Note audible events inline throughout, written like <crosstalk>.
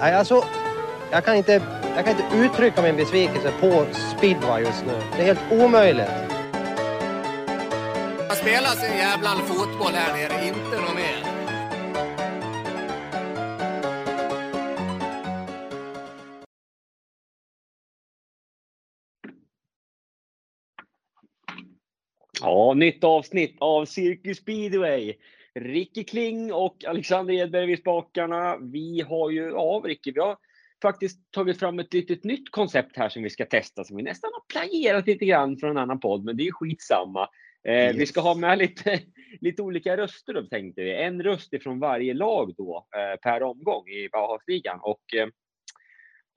Nej, alltså, jag kan, inte, jag kan inte uttrycka min besvikelse på speedway just nu. Det är helt omöjligt. Man spelar sin jävla fotboll här nere, inte något mer. Ja, nytt avsnitt av Cirkus Speedway. Ricky Kling och Alexander Edberg vid spakarna. Vi har ju, ja Ricky, vi har faktiskt tagit fram ett litet nytt koncept här som vi ska testa som vi nästan har plagierat lite grann från en annan podd, men det är skitsamma. Eh, Yes. Vi ska ha med lite, <laughs> lite olika röster då tänkte vi. En röst ifrån varje lag då eh, per omgång i Bauhausligan och eh,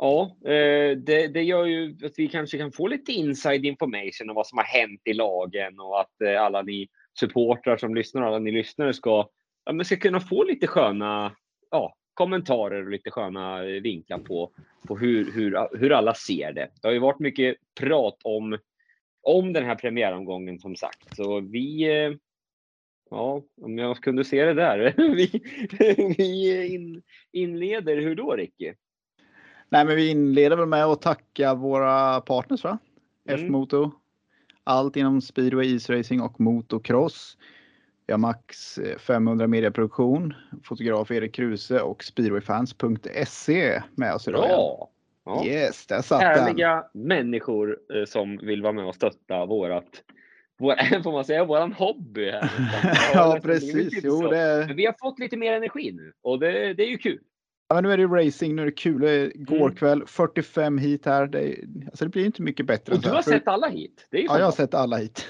Ja, eh, det, det gör ju att vi kanske kan få lite inside information om vad som har hänt i lagen och att eh, alla ni supportrar som lyssnar och alla ni lyssnare ska, ja, men ska kunna få lite sköna ja, kommentarer och lite sköna vinklar på, på hur, hur, hur alla ser det. Det har ju varit mycket prat om, om den här premiäromgången som sagt. Så vi, eh, ja, om jag kunde se det där. <laughs> vi vi in, inleder, hur då Ricky? Nej, men vi inleder väl med att tacka våra partners va? Mm. F-moto. Allt inom speedway, isracing och motocross. Vi har Max eh, 500 mediaproduktion, fotograf Erik Kruse och speedwayfans.se med oss idag. Ja. Yes, där satt den. Härliga människor eh, som vill vara med och stötta vårat, vår, <laughs> får man säga, våran hobby. Här. <laughs> Ja, precis. Jo, det, Men vi har fått lite mer energi nu och det, det är ju kul. Ja, nu är det racing, nu är det kul. Igår Mm. kväll 45 hit här. Det, är- alltså det blir inte mycket bättre. Och du har sett alla hit. Ja, jag har sett alla hit.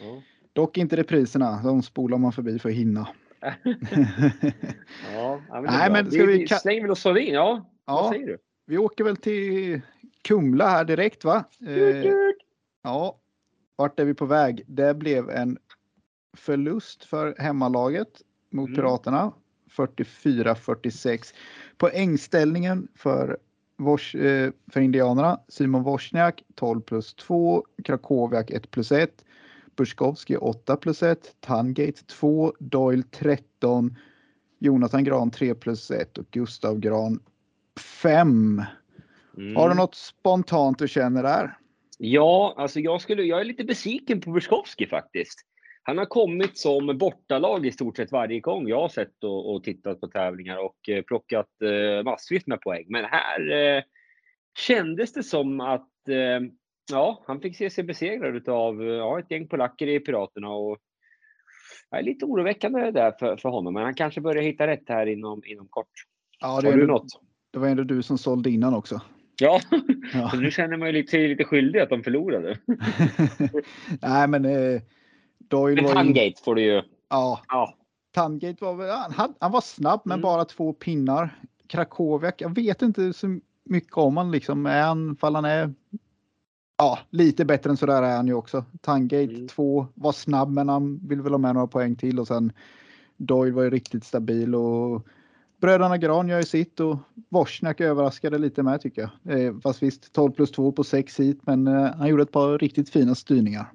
Ja. Dock inte repriserna. De spolar man förbi för att hinna. <laughs> Ja, men Nej, men ska vi ka- slänger väl oss in. Ja, vad ja, säger du? vi åker väl till Kumla här direkt va? Eh, ja, vart är vi på väg? Det blev en förlust för hemmalaget mot Mm. Piraterna. 44-46. Poängställningen för, eh, för Indianerna. Simon Wozniak 12 plus 2. Krakowiak 1 plus 1. Buskowski 8 plus 1. Tangate 2. Doyle 13. Jonathan Gran 3 plus 1 och Gustav Gran 5. Mm. Har du något spontant du känner där? Ja, alltså jag, skulle, jag är lite besviken på Buskowski faktiskt. Han har kommit som bortalag i stort sett varje gång jag har sett och, och tittat på tävlingar och eh, plockat eh, massvis med poäng. Men här eh, kändes det som att eh, ja, han fick se sig besegrad av ja, ett gäng polacker i Piraterna. Och, är lite oroväckande det där för, för honom, men han kanske börjar hitta rätt här inom, inom kort. Ja, Har det, är du ändå, något? det var ändå du som sålde innan också. Ja, <laughs> Ja. nu känner man ju lite, lite skyldig att de förlorade. <laughs> Nej, men eh, Doyle Men. Tangate får du ju. Ja, Ja, Tangate var väl... Han, han var snabb, men Mm. bara två pinnar. Krakowiak, jag vet inte så mycket om han liksom. Är han, fall han är... Ja, lite bättre än sådär är han ju också. Tangate Mm. 2 var snabb, men han vill väl ha med några poäng till och sen Doyle var ju riktigt stabil och bröderna Gran gör ju sitt och Wozniak överraskade lite med tycker jag. Eh, fast visst 12 plus 2 på 6 hit, men eh, han gjorde ett par riktigt fina styrningar.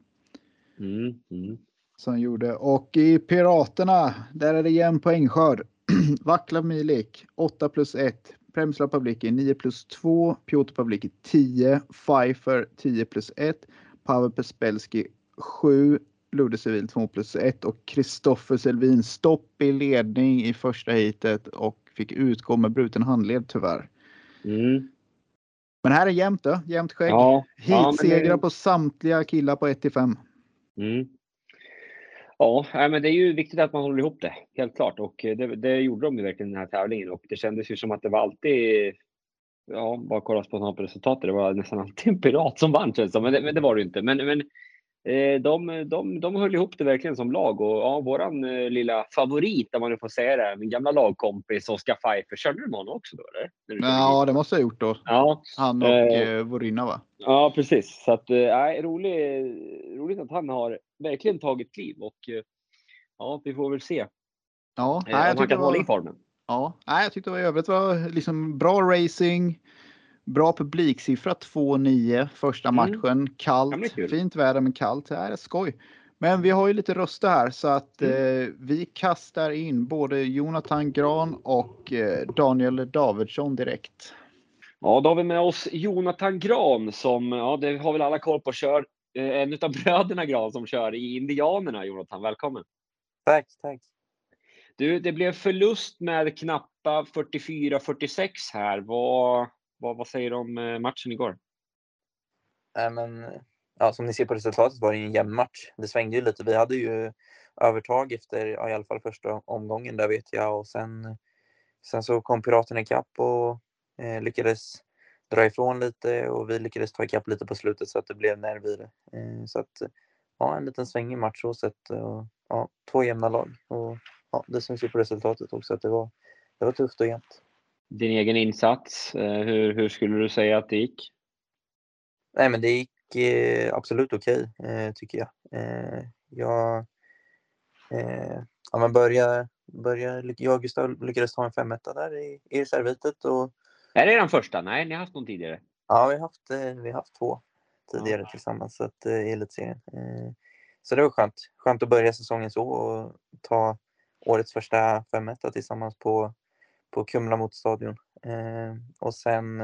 Mm, mm. Som gjorde. Och i Piraterna, där är det jämn poängskörd. <clears throat> Vaclav Milik 8 plus 1. Premslav Pavlicki 9 plus 2. Piotr Pavlicki 10. Pfeiffer 10 plus 1. Pavel Pespelski 7. Ludde Civil 2 plus 1 och Kristoffer Selvin stopp i ledning i första heatet och fick utgå med bruten handled tyvärr. Mm. Men här är jämnt då, jämnt skägg. Ja, ja, men Heatsegrar på samtliga killar på 1 till 5. Mm. Ja, men det är ju viktigt att man håller ihop det, helt klart. Och eh, det, det gjorde de ju verkligen i den här tävlingen. Och det kändes ju som att det var alltid, ja, bara kolla spontant på resultatet, det var nästan alltid en pirat som vann känns det som. men det, var det ju inte. Men, men de, de, de höll ihop det verkligen som lag. Och ja, våran eh, lilla favorit, om man nu får säga det, min gamla lagkompis Oskar Pfeiffer, körde du med honom också då eller? Ja, det måste jag ha gjort då. ja. Han och Eh, eh, Vorina va? Ja, precis. Så att, eh, rolig, roligt att han har verkligen tagit kliv och eh, ja, vi får väl se eh, Ja, om nej, jag han kan det hålla i var, formen. ja, nej, jag tyckte det var i övrigt var liksom bra racing. Bra publiksiffra 2-9 första Mm. matchen. Är Kallt, fint väder men kallt. Det är skoj. Men vi har ju lite röster här så att Mm. eh, vi kastar in både Jonathan Gran och eh, Daniel Davidsson direkt. Ja, då har vi med oss Jonathan Gran som, ja det har väl alla koll på, kör eh, en utav bröderna Gran som kör i Indianerna. Jonathan, välkommen! Tack, tack. Du, det blev förlust med knappa 44-46 här. Vad, vad, vad säger du om eh, matchen igår? Äh, men, ja, som ni ser på resultatet var det ju en jämn match. Det svängde ju lite. Vi hade ju övertag efter ja, i alla fall första omgången där vet jag och sen, sen så kom Piraterna ikapp och eh, lyckades dra ifrån lite och vi lyckades ta ikapp lite på slutet så att det blev nerv i det. Eh, så att ja, en liten svängig match så sett. Och, ja, två jämna lag och ja, det syns ju på resultatet också att det var, det var tufft och jämnt. Din egen insats, eh, hur, hur skulle du säga att det gick? Nej, men det gick eh, absolut okej, eh, tycker jag. Eh, jag ja, men börja, börja, jag och Gustav lyckades ta en femetta där i, i reservvitet och Är det den första? Nej, ni har haft någon tidigare. ja, vi har haft, vi har haft två tidigare tillsammans så att, i elitserien. Så det var skönt. Skönt att börja säsongen så och ta årets första femetta tillsammans på, på Kumla motstadion. Eh, och sen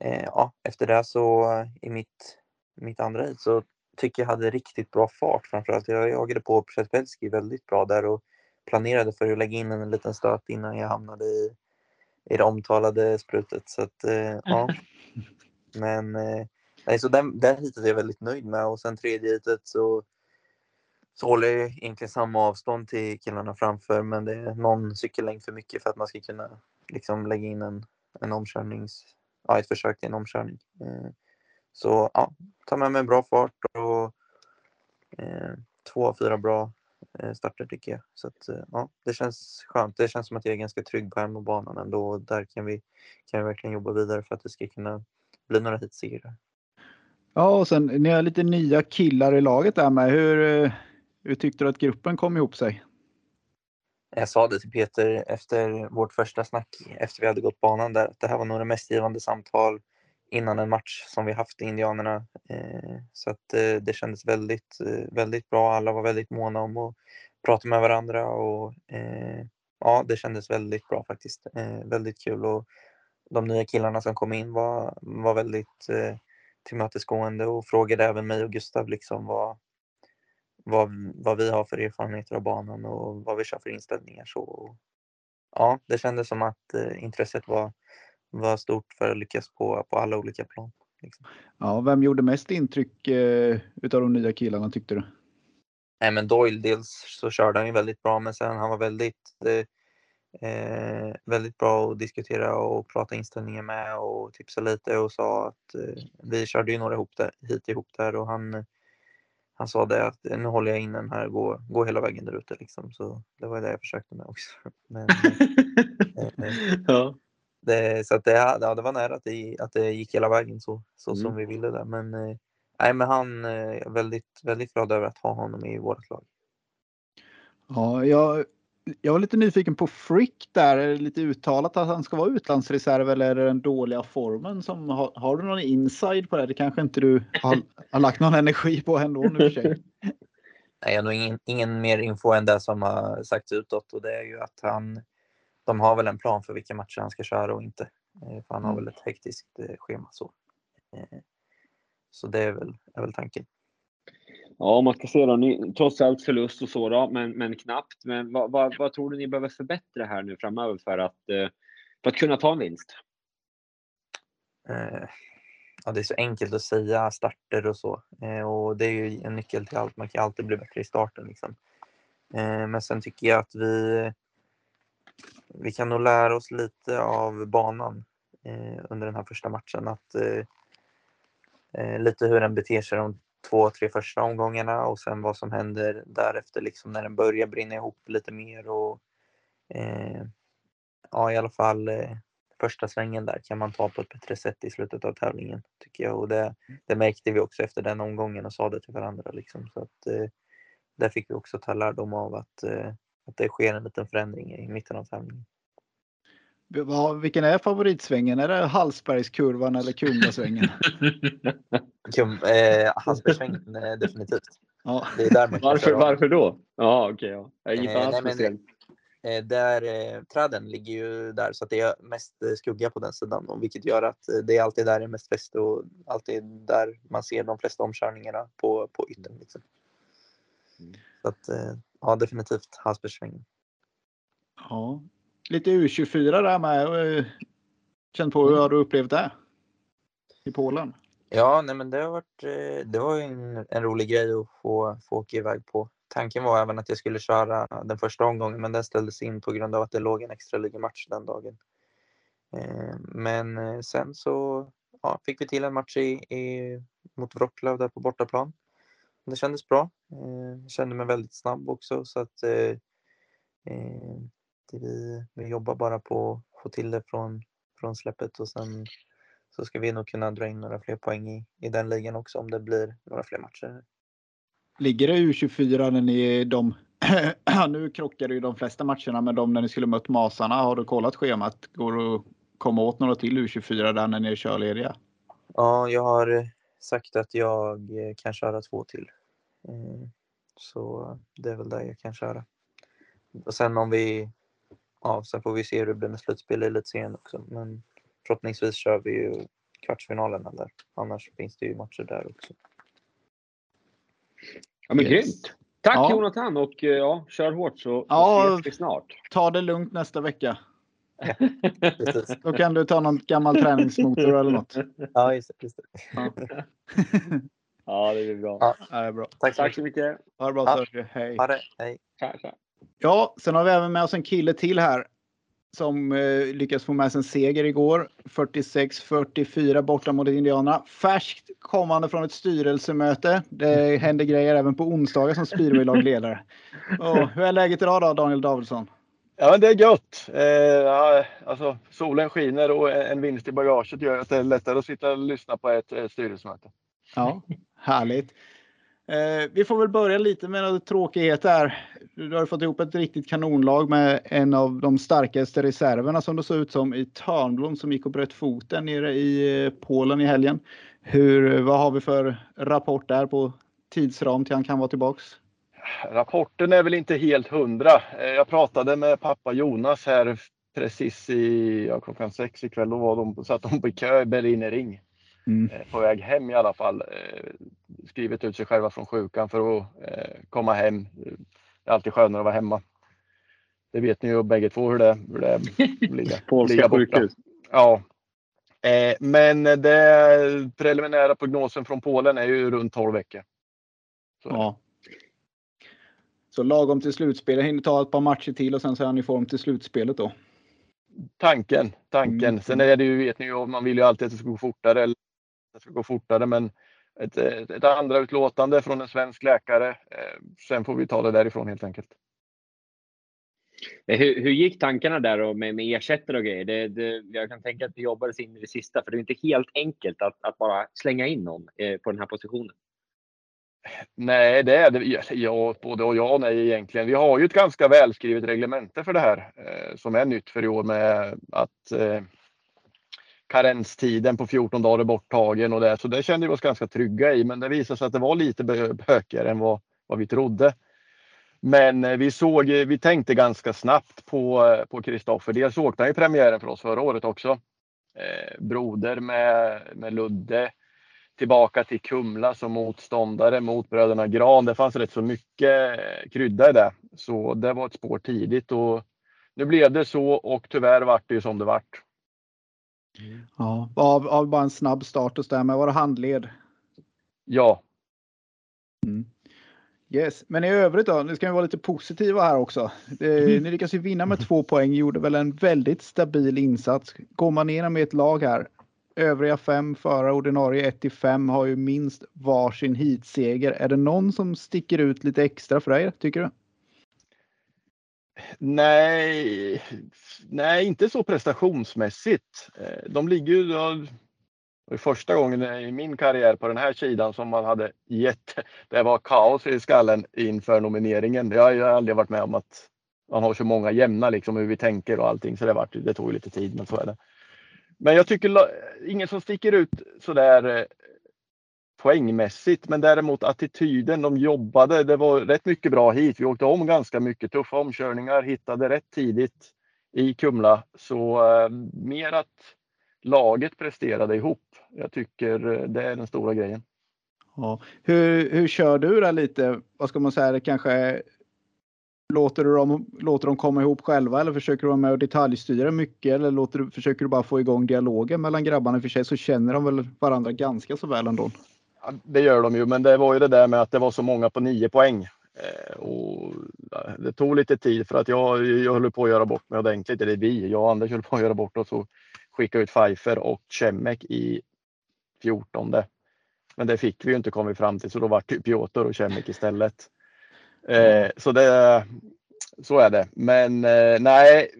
eh, ja, efter det så eh, i mitt, mitt andra heat så tycker jag hade riktigt bra fart framförallt. Jag jagade på Przespelski väldigt bra där och planerade för att lägga in en liten stöt innan jag hamnade i, i det omtalade sprutet. Så att, ja. <laughs> Men nej, så den, den heatet är jag väldigt nöjd med och sen tredje heatet så, så håller jag egentligen samma avstånd till killarna framför men det är någon cykellängd för mycket för att man ska kunna liksom lägga in en, en omkörnings, ja, ett försök till en omkörning. Eh, så ja, ta med mig bra fart och eh, två av fyra bra eh, starter tycker jag. Så att, eh, ja, det känns skönt. Det känns som att jag är ganska trygg på hemmabanan ändå och där kan vi, kan vi verkligen jobba vidare för att det ska kunna bli några heatsegrar. Ja, och sen ni har lite nya killar i laget där med. Hur, hur tyckte du att gruppen kom ihop sig? Jag sa det till Peter efter vårt första snack efter vi hade gått banan där att det här var nog det mest givande samtal innan en match som vi haft i Indianerna. Eh, så att eh, det kändes väldigt, eh, väldigt bra. Alla var väldigt måna om att prata med varandra och ja, det kändes väldigt bra faktiskt. Väldigt kul och de nya killarna som kom in var, var väldigt tillmötesgående och frågade även mig och Gustav liksom vad, vad, vad vi har för erfarenheter av banan och vad vi kör för inställningar. Så, ja, det kändes som att eh, intresset var, var stort för att lyckas på, på alla olika plan. Liksom. Ja, vem gjorde mest intryck eh, utav de nya killarna tyckte du? Nej, men Doyle, dels så körde han ju väldigt bra, men sen han var väldigt, eh, eh, väldigt bra att diskutera och prata inställningar med och tipsa lite och sa att eh, vi körde ju några ihop där, hit ihop där och han, han sa det att nu håller jag in den här, gå, gå hela vägen där ute liksom. Så det var det jag försökte med också. <laughs> Men, eh, eh, ja. det, så att det, ja, det var nära att det, att det gick hela vägen så, så som Mm. vi ville där. Men, eh, nej, men han eh, är väldigt, väldigt glad över att ha honom i vårt lag. Ja, jag, jag var lite nyfiken på Frick där. Är det lite uttalat att han ska vara utlandsreserv eller är det den dåliga formen som har, har du någon inside på det? Det kanske inte du har, har lagt någon energi på ändå nu för sig. <laughs> Nej, jag har nog ingen, ingen mer info än det som har sagts utåt och det är ju att han, de har väl en plan för vilka matcher han ska köra och inte. Eh, För han har Mm. väl ett hektiskt eh, schema så. Eh, Så det är väl, är väl tanken. Ja, om man ska se då, ni, trots allt förlust och så då, men, men knappt. Men vad, vad, vad tror du ni behöver förbättra här nu framöver för att, eh, för att kunna ta en vinst? Eh, Ja, det är så enkelt att säga starter och så. Eh, Och det är ju en nyckel till allt. Man kan alltid bli bättre i starten. Liksom. Eh, Men sen tycker jag att vi, vi kan nog lära oss lite av banan eh, under den här första matchen. Att, eh, lite hur den beter sig de två, tre första omgångarna och sen vad som händer därefter liksom när den börjar brinna ihop lite mer. Och, eh, ja, i alla fall eh, första svängen där kan man ta på ett bättre sätt i slutet av tävlingen tycker jag. Och det, det märkte vi också efter den omgången och sa det till varandra. Liksom. Så att, eh, där fick vi också ta lärdom av att, eh, att det sker en liten förändring i mitten av tävlingen. Vad- Vilken är favoritsvängen? Är det Hallsbergskurvan eller Kumlasvängen? <laughs> Kum, eh, Hallsbergssvängen eh, definitivt. Ja. Det är där man Varför, varför då? Ja, okej. ja. Jag Eh, nej, men- speciellt. Eh, Där eh, träden ligger ju där så att det är mest eh, skugga på den sidan och vilket gör att eh, det är alltid där det är mest fäste och alltid där man ser de flesta omkörningarna på, på yttern. Liksom. Mm. Så att eh, ja, definitivt Hallsbergssvängen. ja. Lite U24 där med. eh, Känn på hur har du upplevt det? I Polen? Ja, nej, men det har varit. eh, Det var en, en rolig grej att få, få åka iväg på. Tanken var även att jag skulle köra den första omgången, men den ställdes in på grund av att det låg en extra ligamatch den dagen. Eh, Men sen så ja, fick vi till en match i, i, mot Wroclaw där på bortaplan. Det kändes bra. Jag kände mig väldigt snabb också så att eh, vi, vi jobbar bara på att få till det från, från släppet och sen så ska vi nog kunna dra in några fler poäng i, i den ligan också om det blir några fler matcher. Ligger det U24 när ni de <clears throat> nu krockade ju de flesta matcherna med de när ni skulle mött Masarna. Har du kollat schemat? Går det att komma åt några till U24 där när ni är körlediga? Ja, jag har sagt att jag eh, kan köra två till. Eh, Så det är väl där jag kan köra. Och sen om vi, ja, sen får vi se hur det blir med slutspel i elitserien också. Men förhoppningsvis kör vi ju kvartsfinalerna där. Annars finns det ju matcher där också. Ja, men Yes. grymt. Tack Ja. Jonathan och eh, ja, kör hårt så, så Ja. ses vi snart. Ta det lugnt nästa vecka. <laughs> Precis. Då kan du ta någon gammal träningsmotor eller något. <laughs> Ja, just det. Just det. <laughs> Ja, det blir bra. Ja. Ja, det är bra. Tack så Tack så mycket. Ha det bra Ja. Sergio. Hej. Ha det. Hej. Tja, tja. Ja, sen har vi även med oss en kille till här som eh, lyckas få med sig en seger igår. 46-44 borta mot Indianerna. Färskt kommande från ett styrelsemöte. Det händer grejer även på onsdagar som speedwaylagsledare. <laughs> Och Hur är läget idag då, Daniel Davidsson? Ja, det är gött. Eh, alltså, solen skiner och en vinst i bagaget gör att det är lättare att sitta och lyssna på ett eh, styrelsemöte. Ja, härligt. Eh, vi får väl börja lite med några tråkigheter. Du har fått ihop ett riktigt kanonlag med en av de starkaste reserverna som det såg ut som i Törnblom som gick och bröt foten nere i eh, Polen i helgen. Hur, vad har vi för rapport där på tidsram till han kan vara tillbaks? Rapporten är väl inte helt hundra. Eh, jag pratade med pappa Jonas här precis i ja, klockan sex ikväll. Då var de, satt de på kö i Berliner Ring. Mm. eh, på väg hem i alla fall. Eh, skrivit ut sig själva från sjukan för att eh, komma hem. Det är alltid skönare att vara hemma. Det vet ni ju bägge två hur det, hur det <laughs> är. ligga- Polska ligga borta. sjukhus. Ja. Men det preliminära prognosen från Polen är ju runt 12 veckor. Så, Ja. Så lagom till slutspelet, hinner ta ett par matcher till och sen så är han i form till slutspelet då. Tanken, tanken. Mm. Sen är det ju, vet ni ju, man vill ju alltid att det ska gå fortare. Eller det ska gå fortare, men ett, ett, andra utlåtande från en svensk läkare. Eh, sen får vi ta det därifrån helt enkelt. Hur, hur gick tankarna där då med, med ersättare och grejer? Det, det, jag kan tänka att det jobbades in i det sista, för det är inte helt enkelt att, att bara slänga in någon eh, på den här positionen. Nej, det är det. Ja, både och ja och nej egentligen. Vi har ju ett ganska välskrivet reglemente för det här eh, som är nytt för i år med att eh, karenstiden på 14 dagar är borttagen och det. Så det kände vi oss ganska trygga i. Men det visade sig att det var lite bökigare än vad, vad vi trodde. Men eh, vi såg, eh, vi tänkte ganska snabbt på Kristoffer. på Kristoffer. Dels åkte han ju premiären för oss förra året också. Eh, broder med, med Ludde tillbaka till Kumla som motståndare mot bröderna Gran. Det fanns rätt så mycket krydda i det. Så det var ett spår tidigt och nu blev det så och tyvärr vart det ju som det vart. Ja, av, av bara en snabb start och där med var det handled. Ja, Yes, men i övrigt då, nu ska vi vara lite positiva här också. Eh, Ni lyckas ju vinna med två poäng, gjorde väl en väldigt stabil insats. Går man ner med ett lag här, övriga fem före ordinarie 1 till 5 har ju minst varsin heatseger. Är det någon som sticker ut lite extra för dig, tycker du? Nej, nej, inte så prestationsmässigt. Eh, de ligger ju, det var första gången i min karriär på den här sidan som man hade jätte, det var kaos i skallen inför nomineringen. Jag har aldrig varit med om att man har så många jämna liksom hur vi tänker och allting så det, var, det tog ju lite tid men så är det. Men jag tycker ingen som sticker ut sådär eh, poängmässigt. Men däremot attityden, de jobbade. Det var rätt mycket bra hit. Vi åkte om ganska mycket tuffa omkörningar, hittade rätt tidigt i Kumla. Så eh, mer att laget presterade ihop. Jag tycker eh, det är den stora grejen. Ja. Hur, hur kör du där lite? Vad ska man säga? Det kanske Låter du dem, låter de komma ihop själva eller försöker du vara med och detaljstyra mycket eller låter du, försöker du bara få igång dialogen mellan grabbarna? I och För sig så känner de väl varandra ganska så väl ändå. Ja, det gör de ju, men det var ju det där med att det var så många på nio poäng. Eh, och det tog lite tid för att jag, jag höll på att göra bort mig ordentligt. Eller vi, jag och Anders höll på att göra bort oss och skicka ut Pfeiffer och Cemek i 14. Men det fick vi ju inte kommit fram till så då var det typ Piotr och Cemek istället. Eh, så det, så är det. Men eh, nej,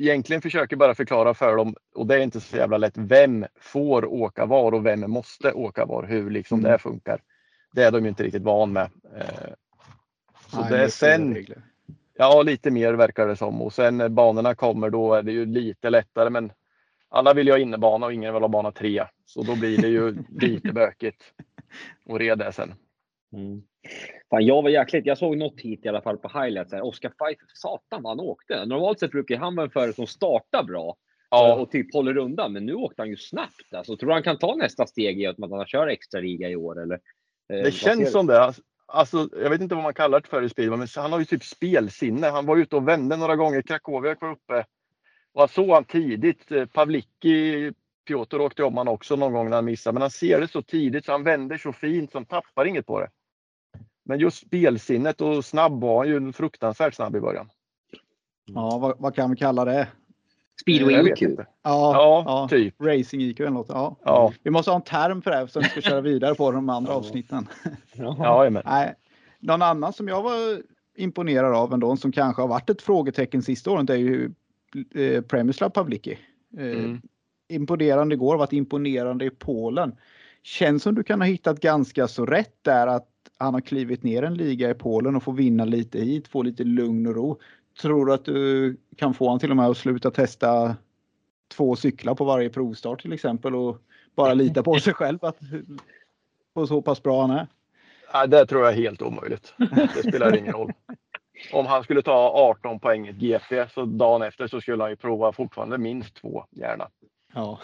egentligen försöker bara förklara för dem och det är inte så jävla lätt. Vem får åka var och vem måste åka var? Hur liksom mm. det funkar. Det är de ju inte riktigt van med. Eh, så nej, det är sen. Ja, lite mer verkar det som och sen när banorna kommer då är det ju lite lättare. Men alla vill ju ha innebana och ingen vill ha bana 3 så då blir det ju <laughs> lite bökigt och reda sen. Mm. Fan, jag var jäkligt, jag såg något hit i alla fall på highlights. Oscar Pfeiffer, satan vad han åkte. Normalt sett brukar han vara en förare som startar bra ja. och typ håller undan. Men nu åkte han ju snabbt. Alltså, tror du han kan ta nästa steg i att han kör extra liga i år? Eller, eh, det känns som det. Alltså, jag vet inte vad man kallar det för i speedway, men han har ju typ spelsinne. Han var ute och vände några gånger. Krakowiak var uppe och jag såg han tidigt. Eh, Pavlicki, Piotr åkte om han också någon gång när han missade, men han ser det så tidigt så han vänder så fint så han tappar inget på det. Men just spelsinnet och snabb var han ju fruktansvärt snabb i början. Ja, vad, vad kan vi kalla det? Speedway IQ? Ja, ja, ja, typ. Racing IQ eller något. Ja. ja. Vi måste ha en term för det så vi ska köra vidare på de andra avsnitten. Ja. Nej. Någon annan som jag var imponerad av ändå, som kanske har varit ett frågetecken sista året, är ju eh, Premislav Pavlicki. Eh, mm. Imponerande igår, varit imponerande i Polen. Känns som du kan ha hittat ganska så rätt där att han har klivit ner en liga i Polen och får vinna lite hit, få lite lugn och ro. Tror du att du kan få honom till och med att sluta testa två cyklar på varje provstart till exempel och bara lita på sig själv att på så pass bra han är? Ja, det tror jag är helt omöjligt. Det spelar ingen roll. Om han skulle ta 18 poäng i GP så dagen efter så skulle han ju prova fortfarande minst två gärna. Ja.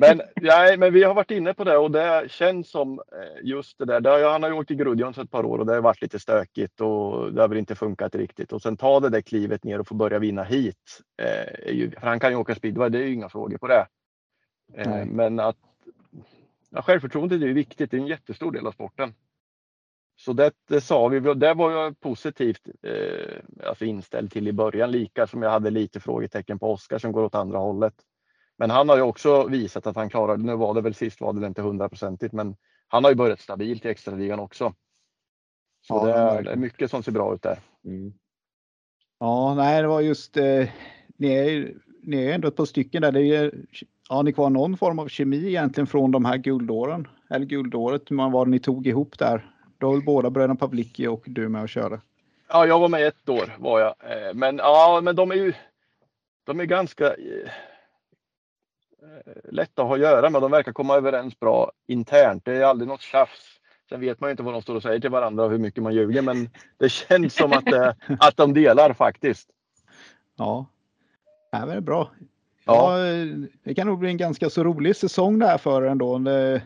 Men, nej, men vi har varit inne på det och det känns som eh, just det där. Har, han har ju åkt i Grudjons ett par år och det har varit lite stökigt och det har väl inte funkat riktigt. Och sen ta det där klivet ner och få börja vinna hit. Eh, för han kan ju åka speedway, det är ju inga frågor på det. Eh, men att ja, självförtroendet är ju viktigt. Det är en jättestor del av sporten. Så det, det sa vi, det var jag positivt eh, alltså inställd till i början, lika som jag hade lite frågetecken på Oskar som går åt andra hållet. Men han har ju också visat att han klarar, nu var det väl sist var det inte hundraprocentigt, men han har ju börjat stabilt i extraligan också. Så ja, det, är, det, är, mycket som ser bra ut där. Mm. Ja, nej, det var just, eh, ni, är, ni är ändå ett par stycken där. Det är, har ni kvar någon form av kemi egentligen från de här guldåren? Eller guldåret, man var ni tog ihop där? Då var väl båda bröderna Pavlicki och du med och körde? Ja, jag var med ett år var jag. Eh, men ja, men de är ju. De är ganska Eh, lätta att ha att göra med. De verkar komma överens bra internt. Det är aldrig något tjafs. Sen vet man ju inte vad de står och säger till varandra och hur mycket man ljuger, men det känns som att, det, <laughs> att de delar faktiskt. Ja, ja det är bra. Ja. ja. det kan nog bli en ganska så rolig säsong där för ändå. Det,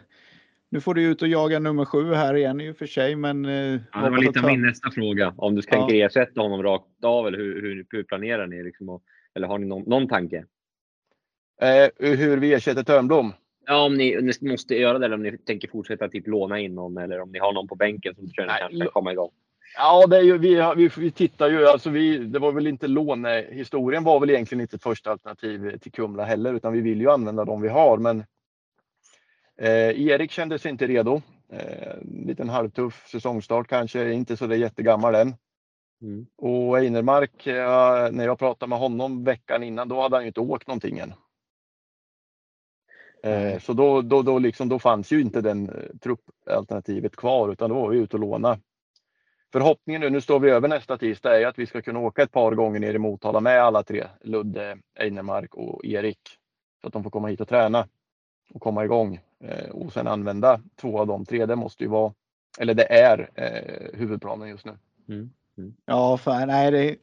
nu får du ut och jaga nummer sju här igen i och för sig, men. Eh, ja, det var lite av min nästa fråga. Om du tänker ja. ersätta honom rakt av eller hur, hur, hur planerar ni? Liksom, eller har ni någon, någon tanke? Eh, hur vi ersätter Törnblom? Ja, om ni, ni, måste göra det eller om ni tänker fortsätta typ låna in någon eller om ni har någon på bänken som kanske kan komma igång. Ja, det är ju, vi, vi, vi tittar ju, alltså vi, det var väl inte lånehistorien var väl egentligen inte ett första alternativ till Kumla heller, utan vi vill ju använda de vi har. Men eh, Erik kändes inte redo. Eh, liten halvtuff säsongstart kanske, inte så det jättegammal än. Mm. Och Einermark, eh, när jag pratade med honom veckan innan, då hade han ju inte åkt någonting än. Eh, så då, då, då, liksom, då fanns ju inte den eh, truppalternativet kvar utan då var vi ute och låna. Förhoppningen nu, nu står vi över nästa tisdag, är att vi ska kunna åka ett par gånger ner i Motala med alla tre. Ludde, Einermark och Erik. Så att de får komma hit och träna och komma igång. Eh, och sen använda två av de tre. Det måste ju vara, eller det är huvudplanen just nu. Ja, för, nej, det,